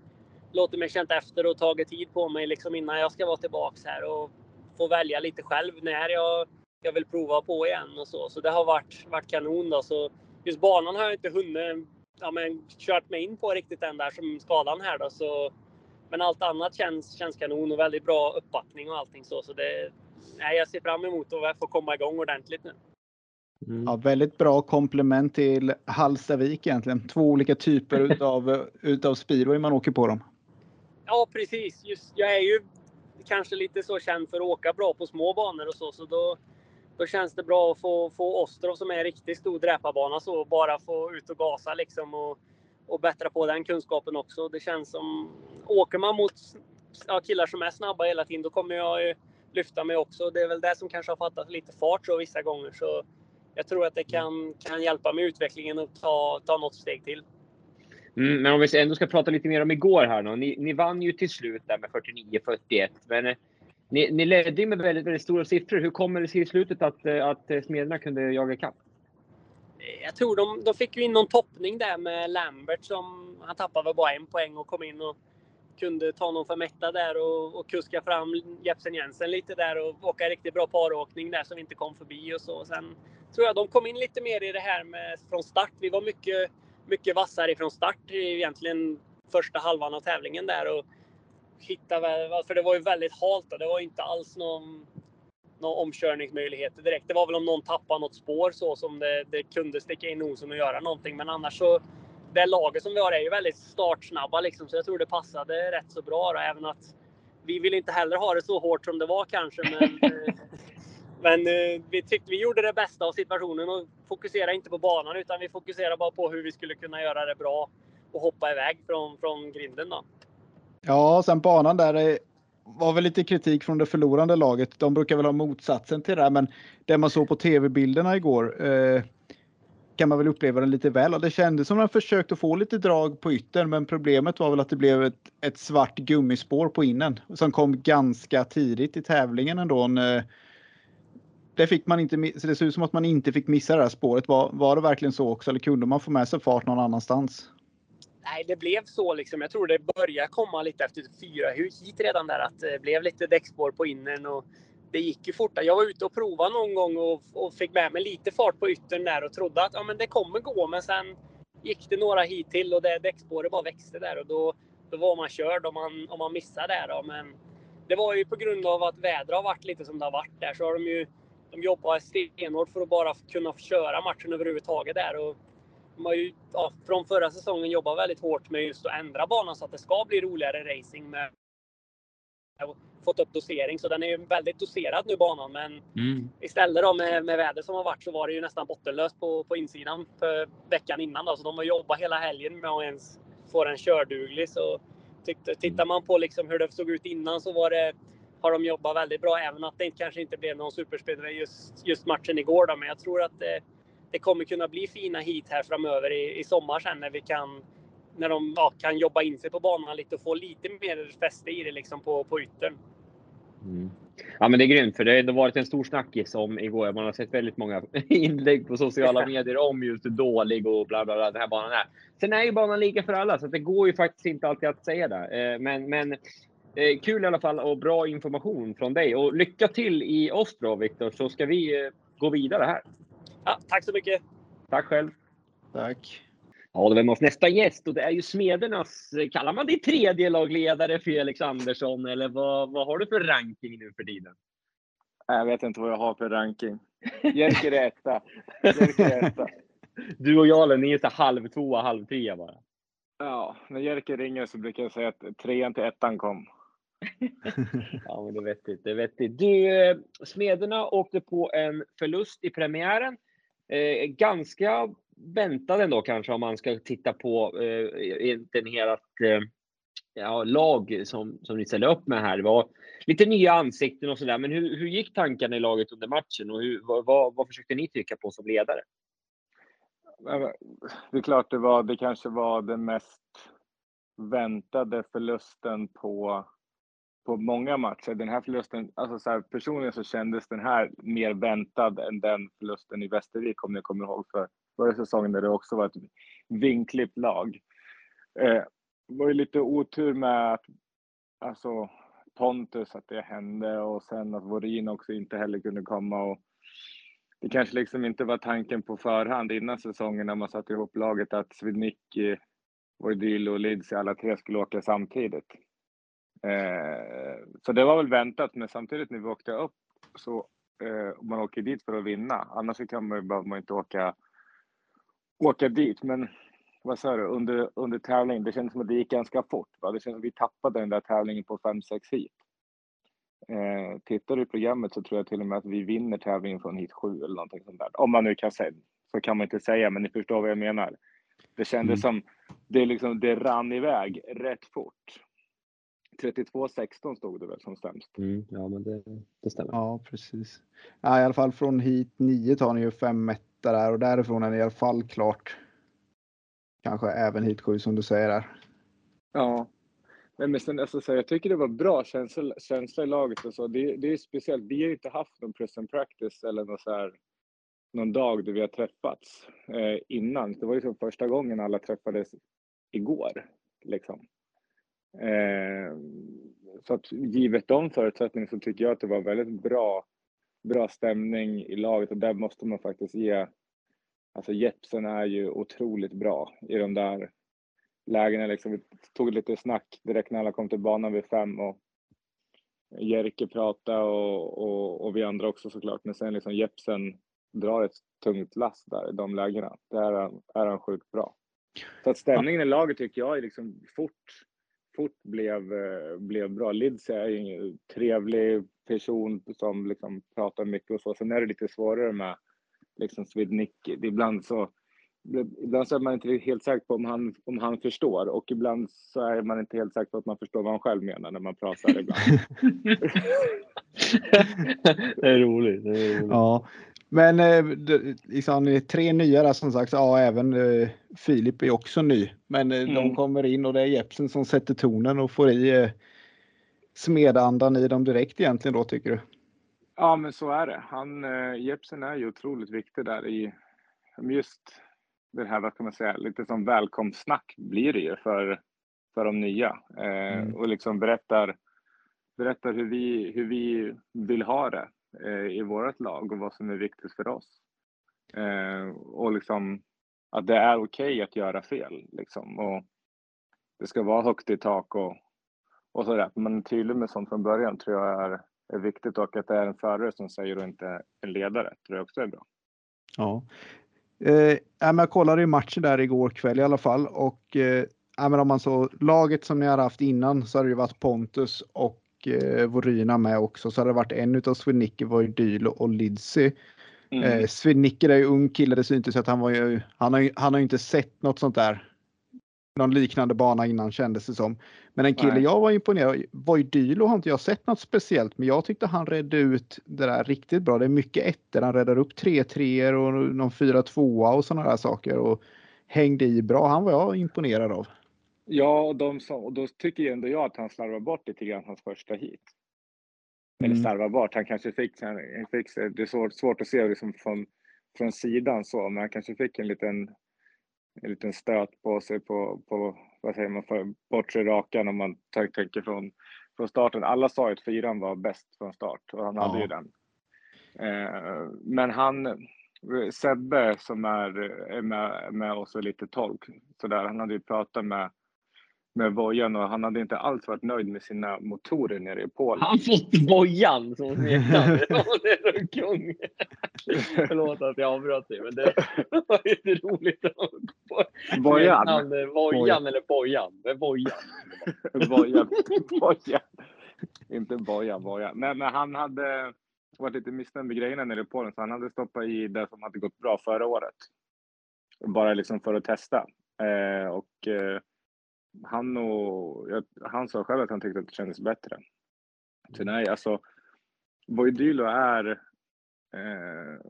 låtit mig känt efter och tagit tid på mig liksom innan jag ska vara tillbaks här och få välja lite själv när jag, jag vill prova på igen och så. Så det har varit, varit kanon då. Så just banan har jag inte hunnit ja, men, kört mig in på riktigt än där som skadan här då. Så, men allt annat känns, känns kanon och väldigt bra uppbackning och allting så. så det, nej, jag ser fram emot att få komma igång ordentligt nu. Ja, väldigt bra komplement till Hallstavik egentligen. Två olika typer <laughs> utav, utav speedway man åker på dem. Ja, precis. Just, jag är ju kanske lite så känd för att åka bra på små banor och så, så då, då känns det bra att få, få Ostrov som är en riktigt stor dräparbana så bara få ut och gasa liksom och, och bättra på den kunskapen också. Det känns som, åker man mot ja, killar som är snabba hela tiden, då kommer jag ju lyfta mig också. Det är väl det som kanske har fattat lite fart så vissa gånger. Så jag tror att det kan, kan hjälpa med utvecklingen och ta, ta något steg till. Mm, men om vi ändå ska prata lite mer om igår här då. Ni, ni vann ju till slut där med 49-41. Men eh, ni, ni ledde ju med väldigt, väldigt stora siffror. Hur kommer det sig i slutet att, eh, att Smederna kunde jaga ikapp? Jag tror de, de fick ju in någon toppning där med Lambert som han tappade väl bara en poäng och kom in och kunde ta någon för mätta där och, och kuska fram Jepsen Jensen lite där och åka riktigt bra paråkning där som vi inte kom förbi och så. Sen tror jag de kom in lite mer i det här med från start. Vi var mycket, mycket vassare från start egentligen första halvan av tävlingen där och hitta, för det var ju väldigt halt och det var inte alls någon, någon omkörningsmöjligheter direkt. Det var väl om någon tappade något spår så som det, det kunde sticka in nosen och göra någonting. Men annars så, det laget som vi har är ju väldigt startsnabba liksom, så jag tror det passade rätt så bra. Då, även att vi vill inte heller ha det så hårt som det var kanske. Men, <laughs> eh, men eh, vi tyckte vi gjorde det bästa av situationen och fokuserade inte på banan utan vi fokuserade bara på hur vi skulle kunna göra det bra och hoppa iväg från, från grinden. Då. Ja, sen banan där är var väl lite kritik från det förlorande laget. De brukar väl ha motsatsen till det här, men det man såg på tv-bilderna igår eh, kan man väl uppleva den lite väl. Och det kändes som att de försökte få lite drag på yttern, men problemet var väl att det blev ett, ett svart gummispår på innen som kom ganska tidigt i tävlingen ändå. Eh, det fick man inte, så det ser ut som att man inte fick missa det här spåret. Var, var det verkligen så också eller kunde man få med sig fart någon annanstans? Nej, det blev så liksom. Jag tror det började komma lite efter fyra hit redan där att det blev lite däckspår på innern. och det gick ju fortare. Jag var ute och provade någon gång och, och fick med mig lite fart på yttern där och trodde att ja, men det kommer gå. Men sen gick det några hit till och det däckspåret bara växte där och då, då var man körd om man, om man missade där. Då. Men det var ju på grund av att vädret har varit lite som det har varit där så har de ju de jobbar stenhårt för att bara kunna köra matchen överhuvudtaget där. Och de har ju ja, från förra säsongen jobbat väldigt hårt med just att ändra banan så att det ska bli roligare racing med fått upp dosering. Så den är ju väldigt doserad nu banan. Men mm. istället då med, med väder som har varit så var det ju nästan bottenlöst på, på insidan för veckan innan. Då. Så de har jobbat hela helgen med att ens få den körduglig. Så tyckte, tittar man på liksom hur det såg ut innan så var det, har de jobbat väldigt bra. Även att det kanske inte blev någon superspelare just, just matchen igår. Då. Men jag tror att det, det kommer kunna bli fina hit här framöver i, i sommar sen när vi kan när de ja, kan jobba in sig på banan lite och få lite mer fäste i det liksom på, på yttern. Mm. Ja, men det är grymt, för det har varit en stor snackis om igår. Man har sett väldigt många <laughs> inlägg på sociala medier om just hur dålig och bla bla bla den här banan är. Sen är ju banan lika för alla, så det går ju faktiskt inte alltid att säga det. Eh, men, men eh, kul i alla fall och bra information från dig. Och lycka till i Ostro, Viktor, så ska vi eh, gå vidare här. Ja, tack så mycket. Tack själv. Tack. Ja, då är med nästa gäst och det är ju Smedernas, kallar man det tredje lagledare Felix Andersson eller vad, vad har du för ranking nu för tiden? Jag vet inte vad jag har för ranking. Jerker är etta. <laughs> Du och Jarlen, ni är så halv tvåa, halv trea bara. Ja, när Jerker ringer så brukar jag säga att trean till ettan kom. <laughs> ja, men det är vettigt. Det är vettigt. Du, eh, Smederna åkte på en förlust i premiären. Eh, ganska väntad ändå kanske om man ska titta på eh, den ert eh, ja, lag som, som ni ställde upp med här. Det var lite nya ansikten och sådär. Men hur, hur gick tankarna i laget under matchen och hur, vad, vad, vad försökte ni trycka på som ledare? Det är klart det var, det kanske var den mest väntade förlusten på, på många matcher. Den här förlusten, alltså så här, personligen så kändes den här mer väntad än den förlusten i Västervik om ni kommer ihåg för förra säsongen där det också var ett vinklippt lag. Eh, det var ju lite otur med att alltså, Pontus, att det hände och sen att Vorin också inte heller kunde komma. Och det kanske liksom inte var tanken på förhand innan säsongen när man satte ihop laget att Svidnicki, Voidil och Lidsi alla tre skulle åka samtidigt. Eh, så det var väl väntat, men samtidigt när vi åkte upp så eh, man åker dit för att vinna. Annars kan man, behöver man inte åka åka dit. Men vad sa du, under, under tävlingen, det kändes som att det gick ganska fort. Va? Det kändes som att vi tappade den där tävlingen på 5-6 hit. Eh, tittar du i programmet så tror jag till och med att vi vinner tävlingen från hit 7 eller någonting sånt där. Om man nu kan säga, så kan man inte säga, men ni förstår vad jag menar. Det kändes mm. som, det, liksom, det rann iväg rätt fort. 32-16 stod det väl som sämst. Mm, ja, men det, det stämmer. Ja, precis. Ja, I alla fall från hit 9 tar ni ju 5-1 där och därifrån är det i alla fall klart. Kanske även hit 7 som du säger där. Ja, men sen, alltså, så jag tycker det var bra känsla, känsla i laget och så. Det, det är speciellt. Vi har inte haft någon press and practice eller någon, så här, någon dag där vi har träffats eh, innan. Det var liksom första gången alla träffades igår. Liksom. Eh, så att givet de förutsättningarna så tycker jag att det var väldigt bra, bra stämning i laget och där måste man faktiskt ge Alltså Jepsen är ju otroligt bra i de där lägena. Liksom, vi tog lite snack direkt när alla kom till banan vid fem och Jerke pratade och, och, och vi andra också såklart. Men sen liksom Jepsen drar ett tungt lass där i de lägena. Där är, han är han sjukt bra. Så att stämningen i laget tycker jag är liksom fort, fort blev, blev bra. Lids är en trevlig person som liksom pratar mycket och så. Sen är det lite svårare med liksom Svidnicki. Ibland så ibland så är man inte helt säker på om han, om han förstår och ibland så är man inte helt säker på att man förstår vad han själv menar när man pratar ibland. <laughs> <laughs> det är roligt. Det är roligt. Ja, men eh, liksom, tre nya där som sagt. Ja, även eh, Filip är också ny. Men eh, de Mm. kommer in och det är Jepsen som sätter tonen och får i eh, smedandan i dem direkt egentligen då tycker du? Ja, men så är det. Han, eh, Jepsen är ju otroligt viktig där i just det här, vad ska man säga, lite som välkomstsnack blir det ju för, för de nya. Eh, Mm. Och liksom berättar, berättar hur, vi, hur vi vill ha det Eh, i vårt lag och vad som är viktigt för oss. Eh, och liksom att det är okej att göra fel. Liksom. Och det ska vara högt i tak och, och sådär. Men tydlig med sånt från början tror jag är, är viktigt och att det är en förare som säger och inte en ledare tror jag också är bra. Ja. Eh, men jag kollade ju matchen där igår kväll i alla fall och eh, om man så laget som ni har haft innan så har det ju varit Pontus och eh, Voryna med också. Så har det varit en utav Sven-Nicke var ju Dylo och Lidsey. Mm. Eh, Sven-Nicke är ju ung kille, det syntes att han var ju, han har ju, han har ju inte sett något sånt där. Någon liknande bana innan kändes det som. Men en kille Nej. jag var imponerad av, var ju Dylo har inte jag sett något speciellt, men jag tyckte han redde ut det där riktigt bra. Det är mycket ettor, han räddar upp tre treor och någon fyra tvåa och sådana där saker och hängde i bra. Han var jag imponerad av. Ja, och, de som, och då tycker ju ändå jag att han slarvar bort lite grann hans första hit. Eller Mm. slarvar bort, han kanske fick, han fick det är svårt, svårt att se liksom från, från sidan så, men han kanske fick en liten, en liten stöt på sig på, på vad säger man, för bortre rakan om man tänker från, från starten. Alla sa ju att fyran var bäst från start och han hade Ja. ju den. Eh, men han, Sebbe som är, är med, med oss och lite tolk, så där, han hade ju pratat med med Vojan och han hade inte alls varit nöjd med sina motorer nere i Polen. Han fått bojan som <laughs> smeknamn. Kung. Förlåt att jag avbröt dig, men det var ju roligt. Bojan? Smeknamn, Vojan eller Bojan? Bojan. Bojan. Inte Bojan, Bojan. Nej, men han hade varit lite missnöjd med grejerna nere i Polen, så han hade stoppat i det som hade gått bra förra året. Bara liksom för att testa. Eh, och eh, han, och, jag, han sa själv att han tyckte att det kändes bättre. Så nej, alltså Voidylo är eh,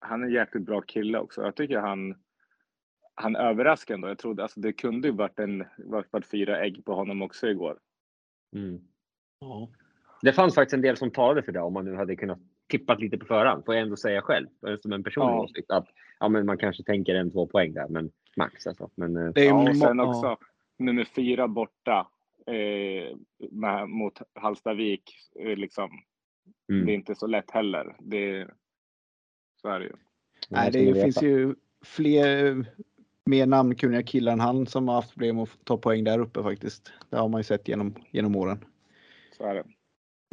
han är en jäkligt bra kille också. Jag tycker han han överraskar ändå. Jag trodde alltså det kunde ju varit en varit, varit fyra ägg på honom också igår. Mm. Ja. Det fanns faktiskt en del som talade för det om man nu hade kunnat tippat lite på förhand. Får jag ändå säga själv som en personlig Ja. åsikt att ja, men man kanske tänker en två poäng där, men max alltså. Men, eh, Det är ju Ja, och sen ja. också nummer fyra borta eh, med, mot Hallstavik. Eh, liksom. mm. Det är inte så lätt heller. Det, så är det ju. Nej, det veta. finns ju fler mer namnkunniga killar än han som har haft problem att ta poäng där uppe faktiskt. Det har man ju sett genom, genom åren. Så är det.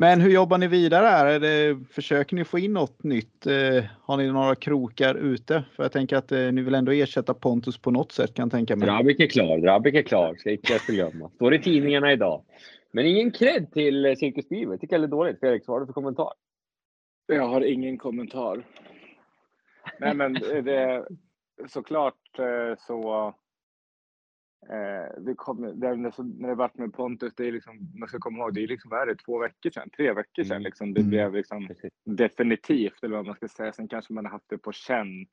Men hur jobbar ni vidare här? Är det, försöker ni få in något nytt? Eh, har ni några krokar ute? För jag tänker att eh, ni vill ändå ersätta Pontus på något sätt kan jag tänka mig. Drabik är klar, Drabik är klar. Ska icke förglömma. Står i tidningarna idag. Men ingen cred till eh, Cirkus Beaver. Tycker jag är dåligt. Felix, vad har du för kommentar? Jag har ingen kommentar. Nej, men det, såklart så. Eh, det kom, det, så- när det varit med Pontus, det är liksom, man ska komma ihåg, det är liksom, vad är det, två veckor sedan, tre veckor sedan Mm. liksom, det Mm. blev liksom definitivt, eller vad man ska säga. Sen kanske man har haft det på känn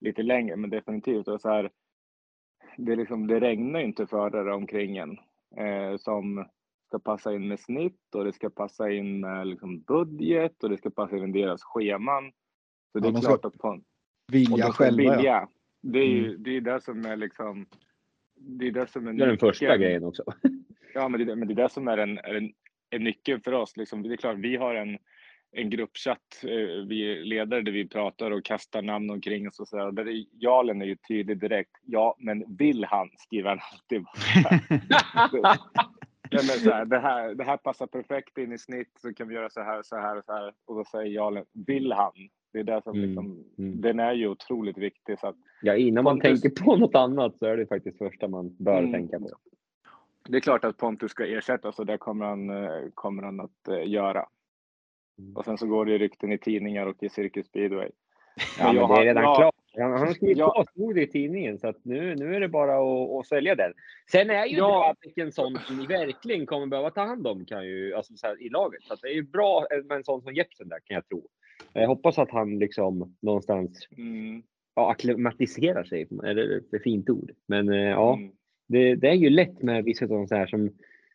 lite längre, men definitivt. Och så här, det, är liksom, det regnar ju inte förare omkring en eh, som ska passa in med snitt och det ska passa in med liksom, budget och det ska passa in i deras scheman. Så det är klart att Vilja själva ja. vilja. Det är ju det, är det som är liksom det är det som är Det är den första grejen också. <laughs> Ja, men det, men det är det som är en, en, en nyckel för oss. Liksom. Det är klart, vi har en, en gruppchatt, eh, vi ledare där vi pratar och kastar namn omkring oss och så där. Där är, Jalen är ju tydlig direkt. Ja, men vill han, skriver han alltid. <laughs> Ja, men så här, det, här, det här passar perfekt in i snitt, så kan vi göra så här, så här och så här. Och då säger Jalen, vill han? Det är det som Mm, liksom, mm. den är ju otroligt viktig. Så att, Ja, innan man Pontus- tänker på något annat så är det faktiskt första man bör Mm. tänka på. det är klart att Pontus ska ersättas och det kommer han, eh, kommer han att eh, göra. Mm. Och sen så går det ju rykten i tidningar och i Cirkus Speedway. Ja, men det är redan jag- klart. Han, han har skrivit Ja. på, i tidningen, så att nu, nu är det bara att, att sälja den. Sen är ju Ja. En sån som ni verkligen kommer behöva ta hand om kan ju, alltså så här, i laget. Så det är ju bra med en sån som Jepsen där, kan jag tro. Jag hoppas att han liksom någonstans Mm. ja, akklimatiserar sig. Är det ett fint ord? Men eh, ja, Mm. det, det är ju lätt med vissa sådana så här som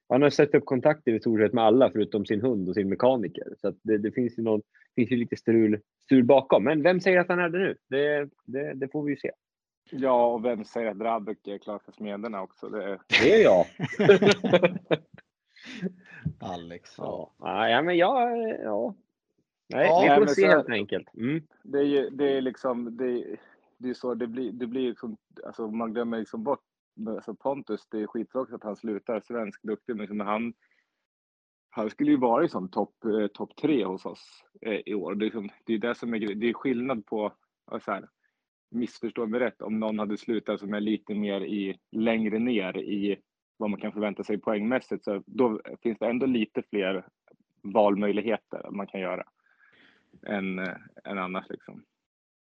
han har sett upp kontakter i stort sett med alla förutom sin hund och sin mekaniker. Så att det, det finns ju någon, finns ju lite strul, strul bakom. Men vem säger att han är det nu? Det, det, det får vi ju se. Ja, och vem säger att Drabic är klar för Smederna också? Det är... Det är jag. <laughs> Alex. ja. ja, men jag, ja. Nej, Ja, vi får se så- helt enkelt. Mm. Det är ju det är liksom, det, det är så det blir, det blir liksom, alltså man glömmer liksom bort, alltså Pontus, det är skittråkigt att han slutar, svensk, duktig, men liksom han, han skulle ju vara sån topp eh, top tre hos oss eh, i år. Det är, liksom, det är det som är det är skillnad på, så här, missförstå mig rätt, om någon hade slutat som är lite mer i, längre ner i vad man kan förvänta sig poängmässigt, så då finns det ändå lite fler valmöjligheter man kan göra än, eh, än annars liksom.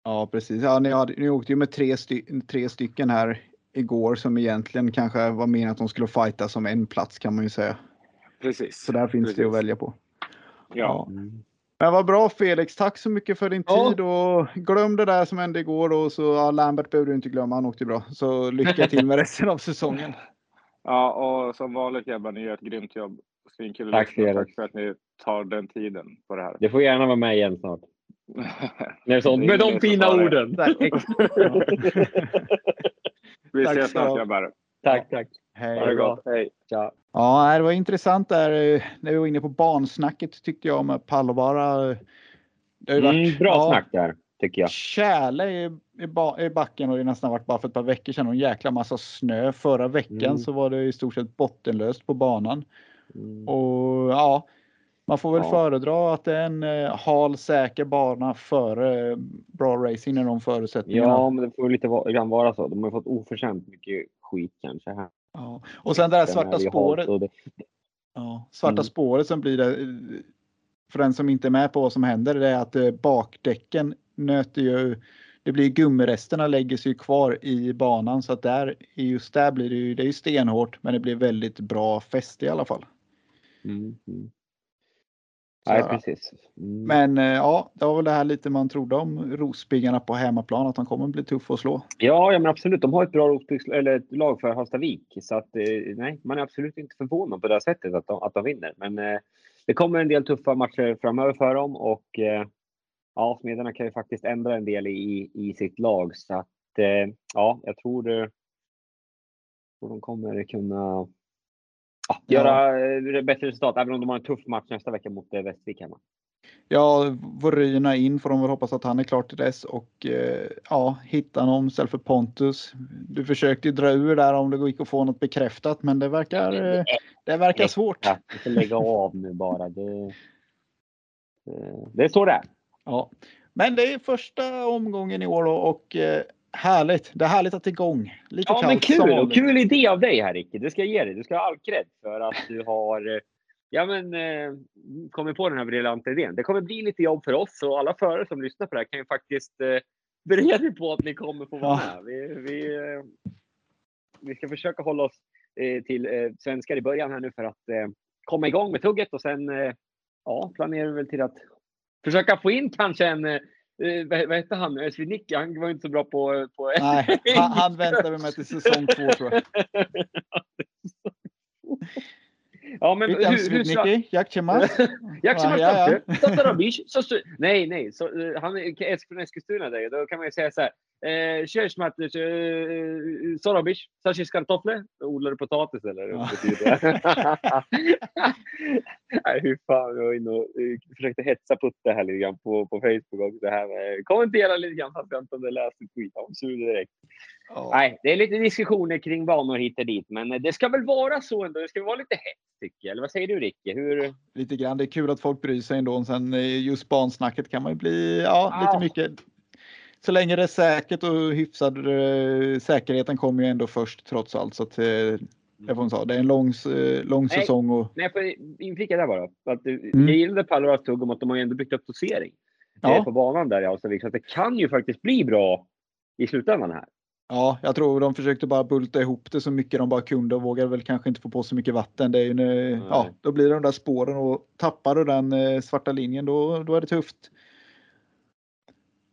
Ja, precis. Ja, ni, hade, ni åkte ju med tre, sty tre stycken här igår som egentligen kanske var menat att de skulle fighta som en plats kan man ju säga. Precis. Så där finns det att Precis. välja på. Ja. Men vad bra Felix, tack så mycket för din Ja. tid och glöm det där som hände igår och så ja, Lambert behöver du inte glömma, han åkte bra. Så lycka till med resten av säsongen. <laughs> ja, och som vanligt grabbar, ni gör ett grymt jobb. Svinkul Tack. Tack för att ni tar den tiden på det här. Det får gärna vara med igen snart. <laughs> Med, sånt, Det är med de fina orden. Ex- Vi Tack ses snart du grabbar. Tack, tack. Hej. Ha det gott. Hej. Tja. Ja, det var intressant där eh, när vi var inne på bansnacket tyckte jag med Pallovara. Det har Mm, varit bra ja, snack där, tycker jag. tjäle i, i, ba, i backen och det nästan varit bara för ett par veckor sedan och en jäkla massa snö. Förra veckan Mm. så var det i stort sett bottenlöst på banan. Mm. Och ja, man får väl Ja. föredra att det är en eh, hal säker bana före eh, bra racing när de förutsättningarna. Ja, men det får lite va- ibland vara så. De har fått oförtjänt mycket skit kanske. Här. Ja. Och sen det här svarta spåret. det- Ja, svarta Mm. spåret som blir det. eh, För den som inte är med på vad som händer, det är att eh, bakdäcken nöter ju. Det blir gummiresterna lägger sig kvar i banan så att där i just där blir det ju. Det är ju stenhårt, men det blir väldigt bra fäste i alla fall. Mm. Mm. Nej, ja. precis. Mm. Men eh, ja, det var väl det här lite man trodde om Rospiggarna på hemmaplan att de kommer bli tuffa att slå. Ja, ja, men absolut. De har ett bra Rospiggs- eller lag för Hallstavik. Så att, eh, nej, man är absolut inte förvånad på det här sättet att de, att de vinner. Men eh, det kommer en del tuffa matcher framöver för dem och eh, ja, Smederna kan ju faktiskt ändra en del i, i sitt lag. Så att eh, ja, jag tror, tror de kommer kunna ja, göra eh, bättre resultat, även om de har en tuff match nästa vecka mot eh, Västervik hemma. Ja, Voryna in får de väl hoppas att han är klar till dess och eh, ja, hitta någon istället för Pontus. Du försökte ju dra ur där om det gick att få något bekräftat, men det verkar, eh, det verkar svårt. Ja, får lägga av nu bara. Det, det, det är så det är. Ja, men det är första omgången i år och härligt. Det är härligt att det är igång. Lite Ja, kallt men kul! Och kul idé av dig här Ricky. Det ska jag ge dig. Du ska ha all cred för att du har eh, ja, men, eh, kommit på den här briljanta idén. Det kommer bli lite jobb för oss och alla förare som lyssnar på det här kan ju faktiskt eh, bereda er på att ni kommer få vara Ja. med. Vi, vi, eh, vi ska försöka hålla oss eh, till eh, svenskar i början här nu för att eh, komma igång med tugget och sen eh, ja, planerar vi väl till att försöka få in kanske en vad, vad hette han? Eh, Svidnicki, han var inte så bra på... på Nej, han, han väntar vi med till säsong två tror jag. <laughs> Ja, men hur, hur, Svidnicki, Jak Cemas. <laughs> Jak się Ja, nej, nej. Så, eh, han är är från Eskilstuna. Där. Då kan man ju säga så här. Eh, Cześć Mattis, eh, co robisz? Sasisz kartoffle? Odlar du potatis eller? Ja. <laughs> Nej, hur fan. Jag var inne och eh, försökte hetsa Putte här lite grann på, på Facebook också. Det här med, kommentera lite grann fast jag inte hade läst ett skit. Han sur direkt. Ja. Nej, det är lite diskussioner kring banor hit och dit, men det ska väl vara så ändå. Det ska vara lite hett tycker jag. Eller vad säger du Ricky? Hur? Lite grann. Det är kul att folk bryr sig ändå. Och Sen eh, just bansnacket kan man ju bli, ja, lite Ja. mycket. Så länge det är säkert och hyfsad eh, säkerheten kommer ju ändå först trots allt. Så att, eh, det får säga. Det är en lång, eh, lång säsong och Nej, jag får inflika där bara. Att, eh, Mm. Jag gillade Palloras tugg om att de har ändå byggt upp dosering Ja. eh, på banan där i Hallstavik. Så att det kan ju faktiskt bli bra i slutändan här. Ja, jag tror de försökte bara bulta ihop det så mycket de bara kunde och vågade väl kanske inte få på så mycket vatten. Det är nu- ja, då blir det de där spåren och tappar du den eh, svarta linjen då, då är det tufft.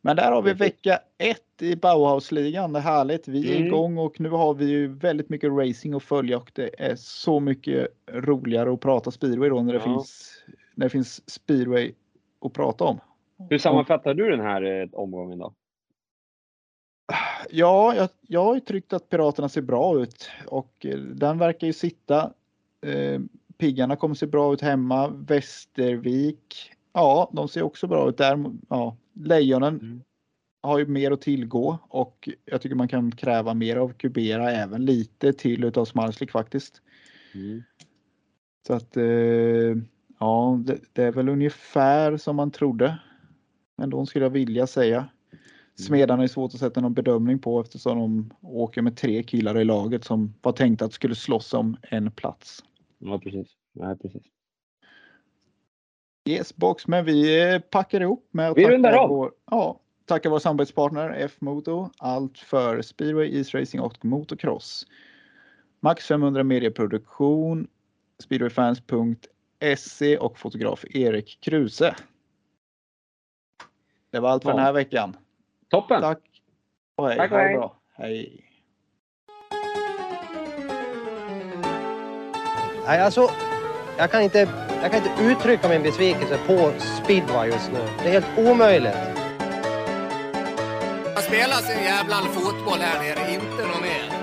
Men där har vi vecka ett i Bauhausligan. Det är härligt. Vi är Mm. igång och nu har vi ju väldigt mycket racing att följa och det är så mycket roligare att prata speedway då när det, Ja. finns, när det finns speedway att prata om. Hur sammanfattar du den här eh, omgången då? Ja, jag, jag har ju tryckt att Piraterna ser bra ut och eh, den verkar ju sitta. Eh, Piggarna kommer se bra ut hemma. Västervik, ja, de ser också bra ut där. Ja, Lejonen har ju mer att tillgå och jag tycker man kan kräva mer av Kubera, även lite till utav Smarslik faktiskt. Så att eh, ja, det, det är väl ungefär som man trodde. Men då skulle jag vilja säga. Smedarna är svårt att sätta någon bedömning på eftersom de åker med tre killar i laget som var tänkt att skulle slåss om en plats. Ja, precis. Ja, precis. Yes box, men vi eh, packar ihop med att Vi tacka. Vår, ja, tacka vår samarbetspartner F-Moto, allt för speedway, isracing och motocross. Max 500 medieproduktion, speedwayfans.se och fotograf Erik Kruse. Det var allt för Ja. den här veckan. Toppen! Tack och hej. Tack och ha det hej. bra. Hej. Nej, alltså, jag kan inte, jag kan inte uttrycka min besvikelse på speedway just nu. Det är helt omöjligt. Man spelar sin jävla fotboll här nere, inte någon mer.